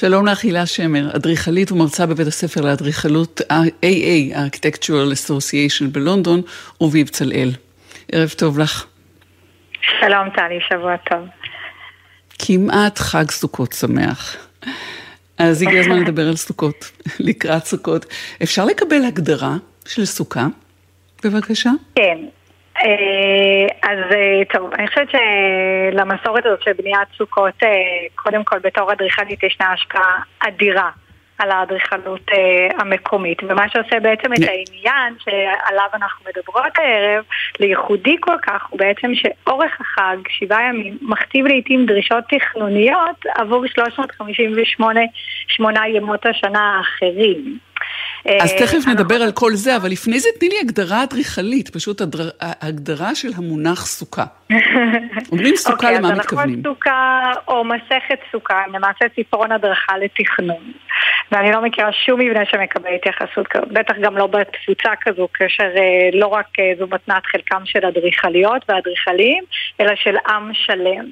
שלום לך, הילה שמר, אדריכלית ומרצה בבית הספר לאדריכלות AA, Architectural Association בלונדון, ובבצלאל. ערב טוב לך. שלום טלי, שבוע טוב. כמעט חג סוכות שמח. אז הגיע הזמן לדבר על סוכות, <laughs> לקראת סוכות. אפשר לקבל הגדרה של סוכה, בבקשה? כן. אה, אז אה, טוב, אני חושבת שלמסורת הזאת של בניית סוכות, אה, קודם כל בתור אדריכלית ישנה השפעה אדירה על האדריכלות המקומית, ומה שעושה בעצם את העניין שעליו אנחנו מדברות הערב, לייחודי כל כך, הוא בעצם שאורך החג, שבעה ימים, מכתיב לעיתים דרישות תכנוניות עבור 358 שמונה ימות השנה האחרים. אז תכף נדבר על כל זה, אבל לפני זה תני לי הגדרה אדריכלית, פשוט הגדרה של המונח סוכה. <laughs> אומרים סוכה למה מתכוונים? אוקיי, אז הלכות סוכה או מסכת סוכה למעשה ספרון הדרכה לתכנון. ואני לא מכירה שום מבנה שמקבל התייחסות כזאת, בטח גם לא בתפוצה כזו, כאשר לא רק זו מתנת חלקם של אדריכליות ואדריכלים, אלא של עם שלם.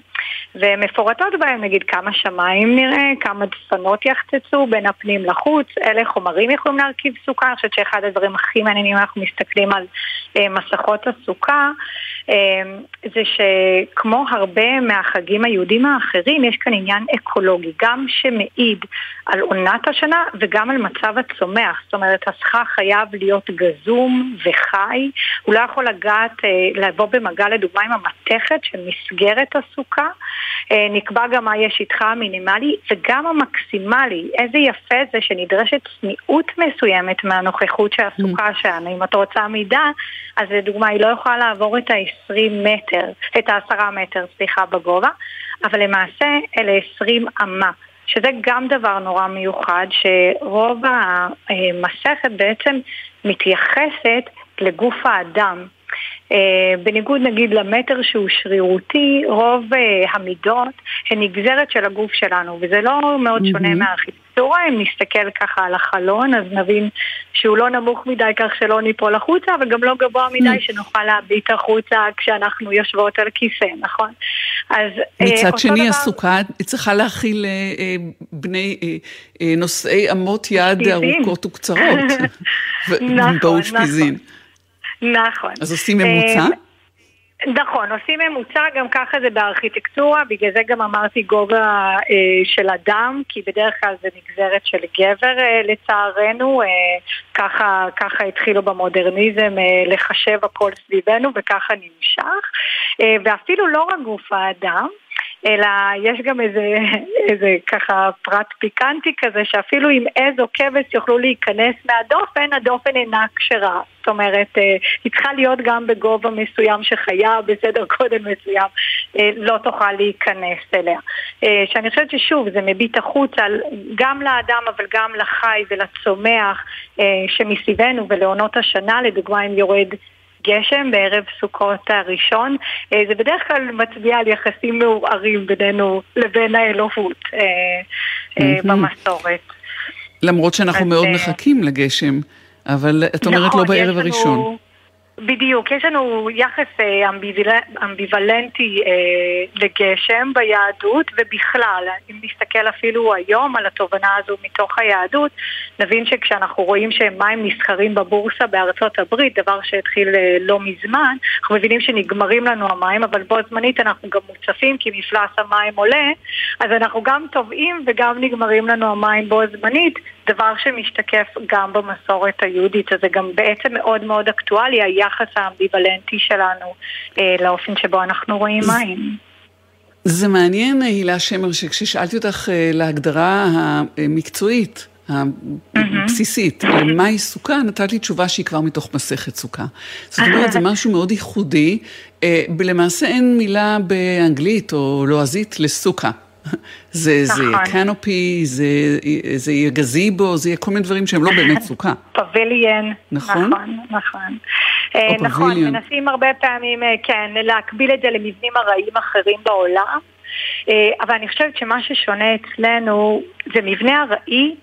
ומפורטות בהם נגיד כמה שמיים נראה, כמה דפנות יחצצו בין הפנים לחוץ, אלה חומרים יכולים להרכיב סוכה, אני חושבת שאחד הדברים הכי מעניינים אנחנו מסתכלים על אה, מסכות הסוכה, אה, זה שכמו הרבה מהחגים היהודים האחרים, יש כאן עניין אקולוגי, גם שמעיד על עונת השנה וגם על מצב הצומח, זאת אומרת הסכך חייב להיות גזום וחי, הוא לא יכול לגעת, אה, לבוא במגע לדוגמה עם המתכת של מסגרת הסוכה, אה, נקבע גם מה יהיה שטחה המינימלי וגם המקסימלי, איזה יפה זה שנדרשת צניעות מסוימת מהנוכחות של הסוכה mm. שלנו, אם את רוצה מידה, אז לדוגמה היא לא יכולה לעבור את ה-20 מטר, את ה-10 מטר, סליחה, בגובה, אבל למעשה אלה 20 אמה. שזה גם דבר נורא מיוחד, שרוב המסכת בעצם מתייחסת לגוף האדם. אה, בניגוד נגיד למטר שהוא שרירותי, רוב אה, המידות הן נגזרת של הגוף שלנו, וזה לא מאוד שונה. מהארכיטקטורה, אם נסתכל ככה על החלון, אז נבין שהוא לא נמוך מדי כך שלא ניפול החוצה, וגם לא גבוה מדי mm-hmm. שנוכל להביט החוצה כשאנחנו יושבות על כיסא, נכון? אז מצד שני, דבר... הסוכה צריכה להכיל אה, אה, בני אה, אה, נושאי אמות יד ארוכות וקצרות. <laughs> נכון, באושפיזין. נכון. אז עושים ממוצע? אה, נכון, עושים ממוצע, גם ככה זה בארכיטקטורה, בגלל זה גם אמרתי גובה אה, של אדם, כי בדרך כלל זה נגזרת של גבר אה, לצערנו, אה, ככה, ככה התחילו במודרניזם אה, לחשב הכל סביבנו וככה נמשך, אה, ואפילו לא רק גוף האדם, אלא יש גם איזה, <laughs> איזה ככה פרט פיקנטי כזה, שאפילו אם עז או כבש יוכלו להיכנס מהדופן, הדופן אינה כשרה. זאת אומרת, אה, היא צריכה להיות גם בגובה מסוים שחיה בסדר גודל מסוים, אה, לא תוכל להיכנס אליה. אה, שאני חושבת ששוב, זה מביט החוצה גם לאדם אבל גם לחי ולצומח שמסביבנו ולעונות השנה, לדוגמה אם יורד גשם בערב סוכות הראשון, אה, זה בדרך כלל מצביע על יחסים מעורערים בינינו לבין האלוהות אה, אה, במסורת. למרות שאנחנו מאוד מחכים לגשם, אבל את אומרת לא נכון, בערב הראשון. בדיוק, יש לנו יחס אה, אמביוול... אמביוולנטי אה, לגשם ביהדות ובכלל, אם נסתכל אפילו היום על התובנה הזו מתוך היהדות, נבין שכשאנחנו רואים שמים נסחרים בבורסה בארצות הברית, דבר שהתחיל אה, לא מזמן, אנחנו מבינים שנגמרים לנו המים, אבל בו זמנית אנחנו גם מוצפים כי מפלס המים עולה, אז אנחנו גם טובעים וגם נגמרים לנו המים בו זמנית, דבר שמשתקף גם במסורת היהודית, אז זה גם בעצם מאוד מאוד אקטואלי, היחס האמביוולנטי שלנו אה, לאופן שבו אנחנו רואים מים. זה מעניין, הילה שמר, שכששאלתי אותך אה, להגדרה המקצועית, הבסיסית, מהי סוכה, נתת לי תשובה שהיא כבר מתוך מסכת סוכה. זאת אומרת, זה <laughs> משהו מאוד ייחודי. אה, למעשה אין מילה באנגלית או לועזית לסוכה. <laughs> זה, נכון. זה קנופי, זה, זה יהיה גזיבו, זה יהיה כל מיני דברים שהם לא באמת סוכה. <laughs> פביליאן. נכון? נכון, נכון. אה, נכון, מנסים הרבה פעמים, אה, כן, להקביל את זה למבנים ארעיים אחרים בעולם. אה, אבל אני חושבת שמה ששונה אצלנו זה מבנה ארעי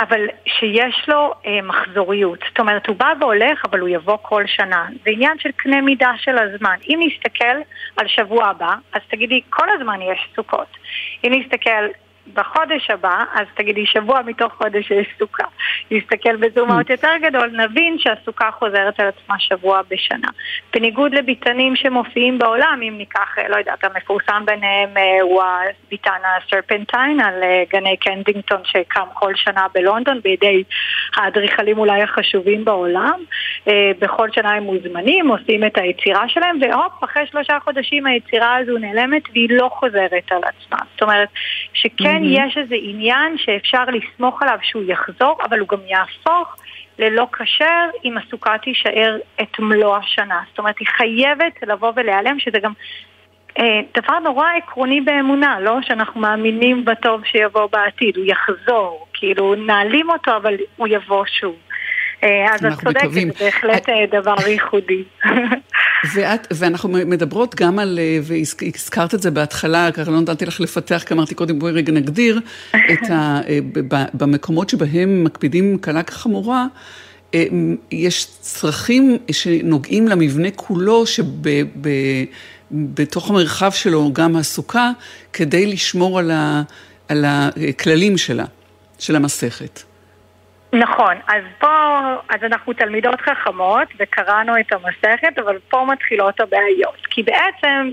אבל שיש לו אה, מחזוריות. זאת אומרת, הוא בא והולך, אבל הוא יבוא כל שנה. זה עניין של קנה מידה של הזמן. אם נסתכל על שבוע הבא, אז תגידי, כל הזמן יש סוכות. אם נסתכל בחודש הבא, אז תגידי שבוע מתוך חודש יש סוכה. נסתכל בזום אאוט יותר גדול, נבין שהסוכה חוזרת על עצמה שבוע בשנה. בניגוד לביתנים שמופיעים בעולם, אם ניקח, לא יודעת, המפורסם ביניהם אה, הוא הביתן הסרפנטיין על אה, גני קנדינגטון שקם כל שנה בלונדון בידי האדריכלים אולי החשובים בעולם. אה, בכל שנה הם מוזמנים, עושים את היצירה שלהם, והופ, אחרי שלושה חודשים היצירה הזו נעלמת והיא לא חוזרת על עצמה. זאת אומרת, שכן כן mm-hmm. יש איזה עניין שאפשר לסמוך עליו שהוא יחזור, אבל הוא גם יהפוך ללא כשר אם הסוכה תישאר את מלוא השנה. זאת אומרת, היא חייבת לבוא ולהיעלם, שזה גם אה, דבר נורא עקרוני באמונה, לא שאנחנו מאמינים בטוב שיבוא בעתיד, הוא יחזור, כאילו נעלים אותו אבל הוא יבוא שוב. אה, אז את צודקת, זה בהחלט אה, דבר ייחודי. <laughs> ואת, ואנחנו מדברות גם על, אה, והזכרת את זה בהתחלה, ככה לא נתתי לך לפתח, כי אמרתי קודם בואי רגע נגדיר, את ה, במקומות שבהם מקפידים קלה כחמורה, יש צרכים שנוגעים למבנה כולו, שבתוך המרחב שלו גם הסוכה, כדי לשמור על, ה, על הכללים שלה, של המסכת. נכון, אז פה, אז אנחנו תלמידות חכמות וקראנו את המסכת, אבל פה מתחילות הבעיות. כי בעצם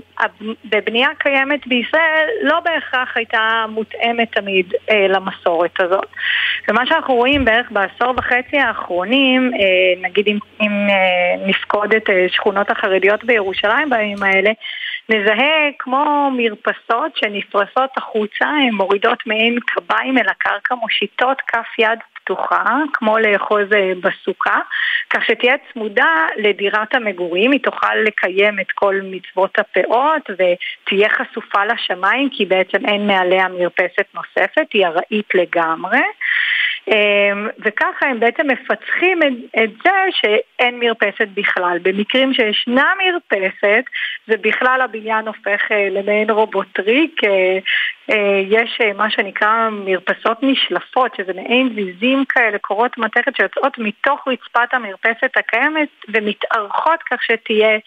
בבנייה קיימת בישראל לא בהכרח הייתה מותאמת תמיד אה, למסורת הזאת. ומה שאנחנו רואים בערך בעשור וחצי האחרונים, אה, נגיד אם, אם אה, נפקוד את אה, שכונות החרדיות בירושלים בימים האלה, נזהה כמו מרפסות שנפרסות החוצה, הן מורידות מעין קביים אל הקרקע, מושיטות כף יד פתוחה, כמו לאחוז אה, בסוכה, כך שתהיה צמודה לדירת המגורים, היא תוכל לקיים את כל מצוות הפאות ותהיה חשופה לשמיים כי בעצם אין מעליה מרפסת נוספת, היא ארעית לגמרי. אמ, וככה הם בעצם מפצחים את, זה שאין מרפסת בכלל. במקרים שישנה מרפסת, זה בכלל הבניין הופך אה, למעין רובוטריק. אה, אה, יש מה שנקרא מרפסות נשלפות, שזה מעין ויזים כאלה, קורות מתכת שיוצאות מתוך רצפת המרפסת הקיימת ומתארכות כך שתהיה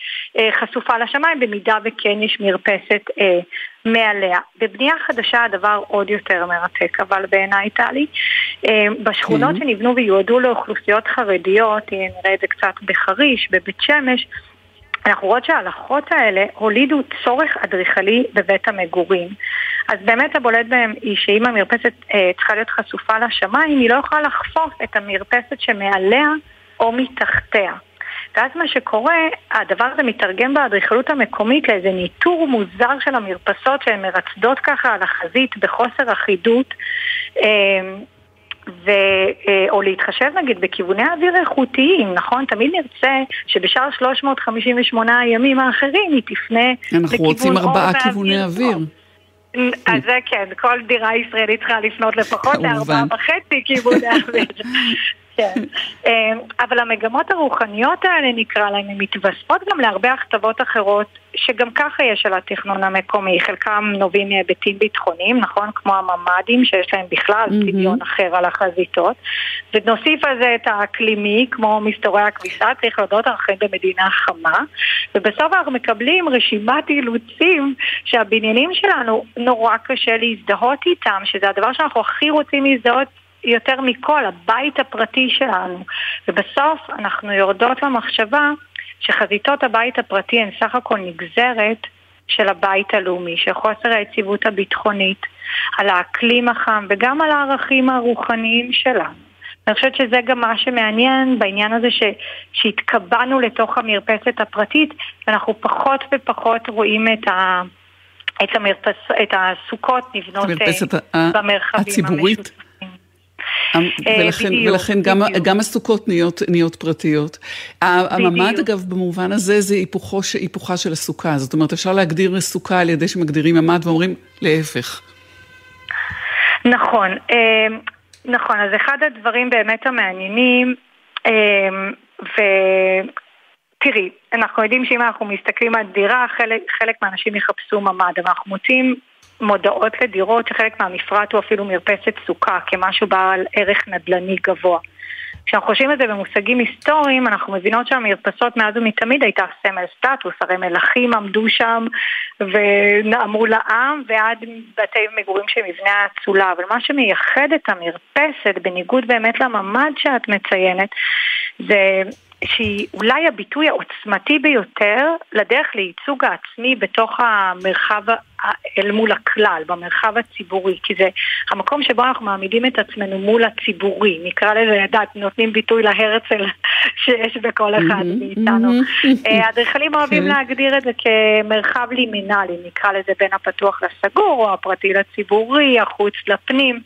חשופה לשמיים במידה וכן יש מרפסת מעליה. בבנייה חדשה הדבר עוד יותר מרתק, אבל בעיניי טלי, אה, בשכונות כן. שנבנו ויועדו לאוכלוסיות חרדיות, אה, נראה את זה קצת בחריש, בבית שמש, אנחנו רואות שההלכות האלה הולידו צורך אדריכלי בבית המגורים. אז באמת הבולט בהם היא שאם המרפסת אה, צריכה להיות חשופה לשמיים, היא לא יכולה לחפוף את המרפסת שמעליה או מתחתיה. ואז מה שקורה, הדבר הזה מתרגם באדריכלות המקומית לאיזה ניטור מוזר של המרפסות שהן מרצדות ככה על החזית בחוסר אחידות. אמ, ו, אה, או להתחשב נגיד בכיווני אוויר איכותיים, נכון? תמיד נרצה שבשאר 358 הימים האחרים היא תפנה לכיוון אנחנו רוצים ארבעה כיווני אוויר. אז זה כן, כל דירה ישראלית צריכה לפנות לפחות לארבעה וחצי כיווני אוויר. <laughs> כן. אמ, אבל המגמות הרוחניות האלה, נקרא להן, הן מתווספות גם להרבה הכתבות אחרות שגם ככה יש על התכנון המקומי. חלקם נובעים מהיבטים ביטחוניים, נכון? כמו הממ"דים, שיש להם בכלל צביון mm-hmm. אחר על החזיתות. ונוסיף על זה את האקלימי, כמו מסתורי הכביסה, צריך להודות, אנחנו חיים במדינה חמה. ובסוף אנחנו מקבלים רשימת אילוצים שהבניינים שלנו נורא קשה להזדהות איתם, שזה הדבר שאנחנו הכי רוצים להזדהות יותר מכל, הבית הפרטי שלנו. ובסוף אנחנו יורדות למחשבה שחזיתות הבית הפרטי הן סך הכל נגזרת של הבית הלאומי, של חוסר היציבות הביטחונית, על האקלים החם וגם על הערכים הרוחניים שלנו. אני חושבת שזה גם מה שמעניין בעניין הזה ש, שהתקבענו לתוך המרפסת הפרטית ואנחנו פחות ופחות רואים את, ה, את, המרפס, את הסוכות נבנות אה, במרחבים הציבורית. המשותפים. אה, ולכן, בדיוק, ולכן גם, גם הסוכות נהיות, נהיות פרטיות. הממ"ד אגב במובן הזה זה היפוכו, היפוכה של הסוכה, זאת אומרת אפשר להגדיר סוכה על ידי שמגדירים ממ"ד ואומרים להפך. נכון, אה, נכון, אז אחד הדברים באמת המעניינים, אה, ותראי, אנחנו יודעים שאם אנחנו מסתכלים על דירה, חלק, חלק מהאנשים יחפשו ממ"ד, אבל אנחנו מוצאים מודעות לדירות שחלק מהמפרט הוא אפילו מרפסת סוכה כמשהו בעל ערך נדל"ני גבוה. כשאנחנו חושבים על זה במושגים היסטוריים, אנחנו מבינות שהמרפסות מאז ומתמיד הייתה סמל סטטוס, הרי מלכים עמדו שם ונאמו לעם ועד בתי מגורים של מבנה האצולה, אבל מה שמייחד את המרפסת, בניגוד באמת לממ"ד שאת מציינת, זה שהיא אולי הביטוי העוצמתי ביותר לדרך לייצוג העצמי בתוך המרחב אל מול הכלל, במרחב הציבורי, כי זה המקום שבו אנחנו מעמידים את עצמנו מול הציבורי, נקרא לזה, יודעת, נותנים ביטוי להרצל <laughs> שיש בכל אחד מאיתנו. אה, האדריכלים אוהבים כן. להגדיר את זה כמרחב לימינלי, נקרא לזה בין הפתוח לסגור, או הפרטי לציבורי, החוץ לפנים.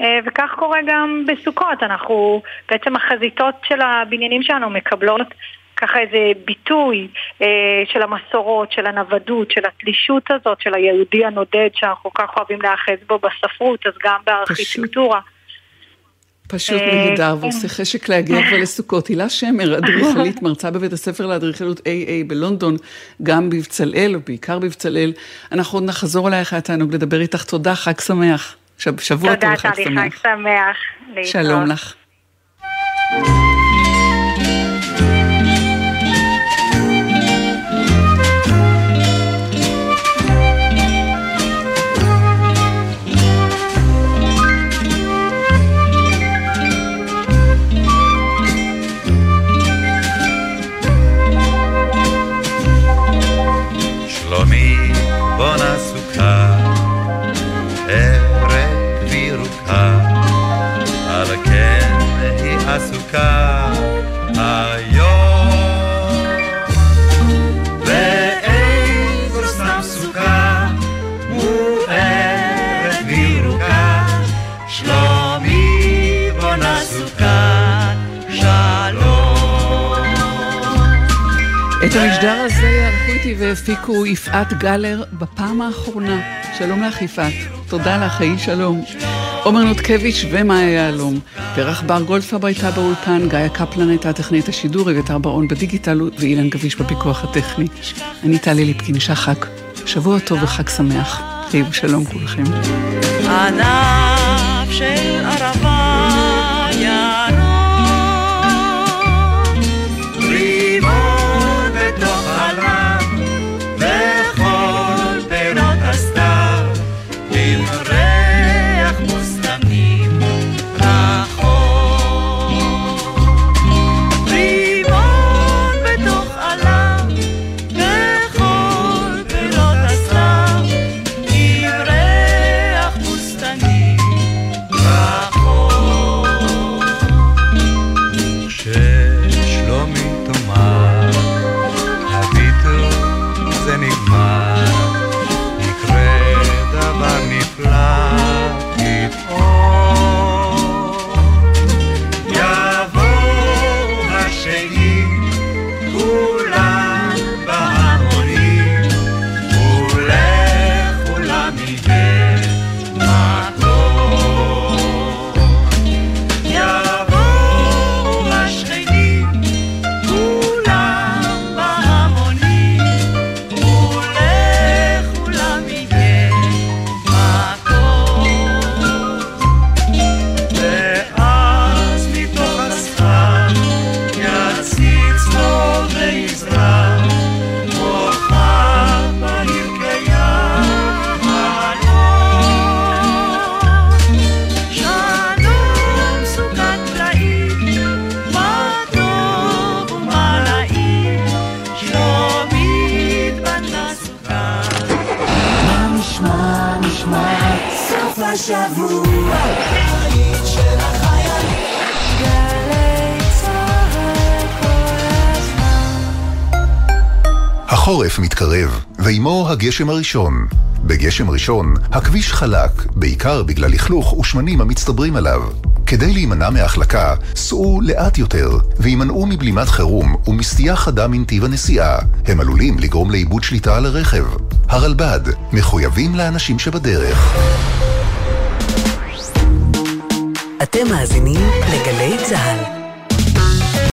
אה, וכך קורה גם בסוכות, אנחנו, בעצם החזיתות של הבניינים שלנו מקבלות ככה איזה ביטוי אה, של המסורות, של הנוודות, של התלישות הזאת, של היהודי הנודד שאנחנו כל כך אוהבים להאחז בו בספרות, אז גם בארכיטקטורה. פשוט אה, נהדר, כן. ועושה חשק להגיע כבר לסוכות. הילה שמר, אדריכלית, <laughs> מרצה בבית הספר לאדריכלות AA בלונדון, גם בבצלאל, או בעיקר בבצלאל. אנחנו עוד נחזור אלייך, היה תענוג לדבר איתך. תודה, חג שמח. שבוע טוב וחג שמח. תודה, טלי, חג שמח. שלום לך. והפיקו יפעת גלר בפעם האחרונה. שלום לך יפעת. תודה לך, היי שלום. עומר נותקביץ' ומאיה יהלום. פרח בר גולדפרב הייתה באולפן, גיא קפלן הייתה טכנית השידור, אביתר ברון בדיגיטל ואילן גביש בפיקוח הטכני. אני טלי ליפקין שחק. שבוע טוב וחג שמח. חיו שלום כולכם. ענף הגשם הראשון. בגשם ראשון, הכביש חלק, בעיקר בגלל לכלוך ושמנים המצטברים עליו. כדי להימנע מהחלקה, סעו לאט יותר, והימנעו מבלימת חירום ומסטייה חדה מנתיב הנסיעה. הם עלולים לגרום לאיבוד שליטה על הרכב. הרלב"ד, מחויבים לאנשים שבדרך. אתם מאזינים לגלי צה"ל.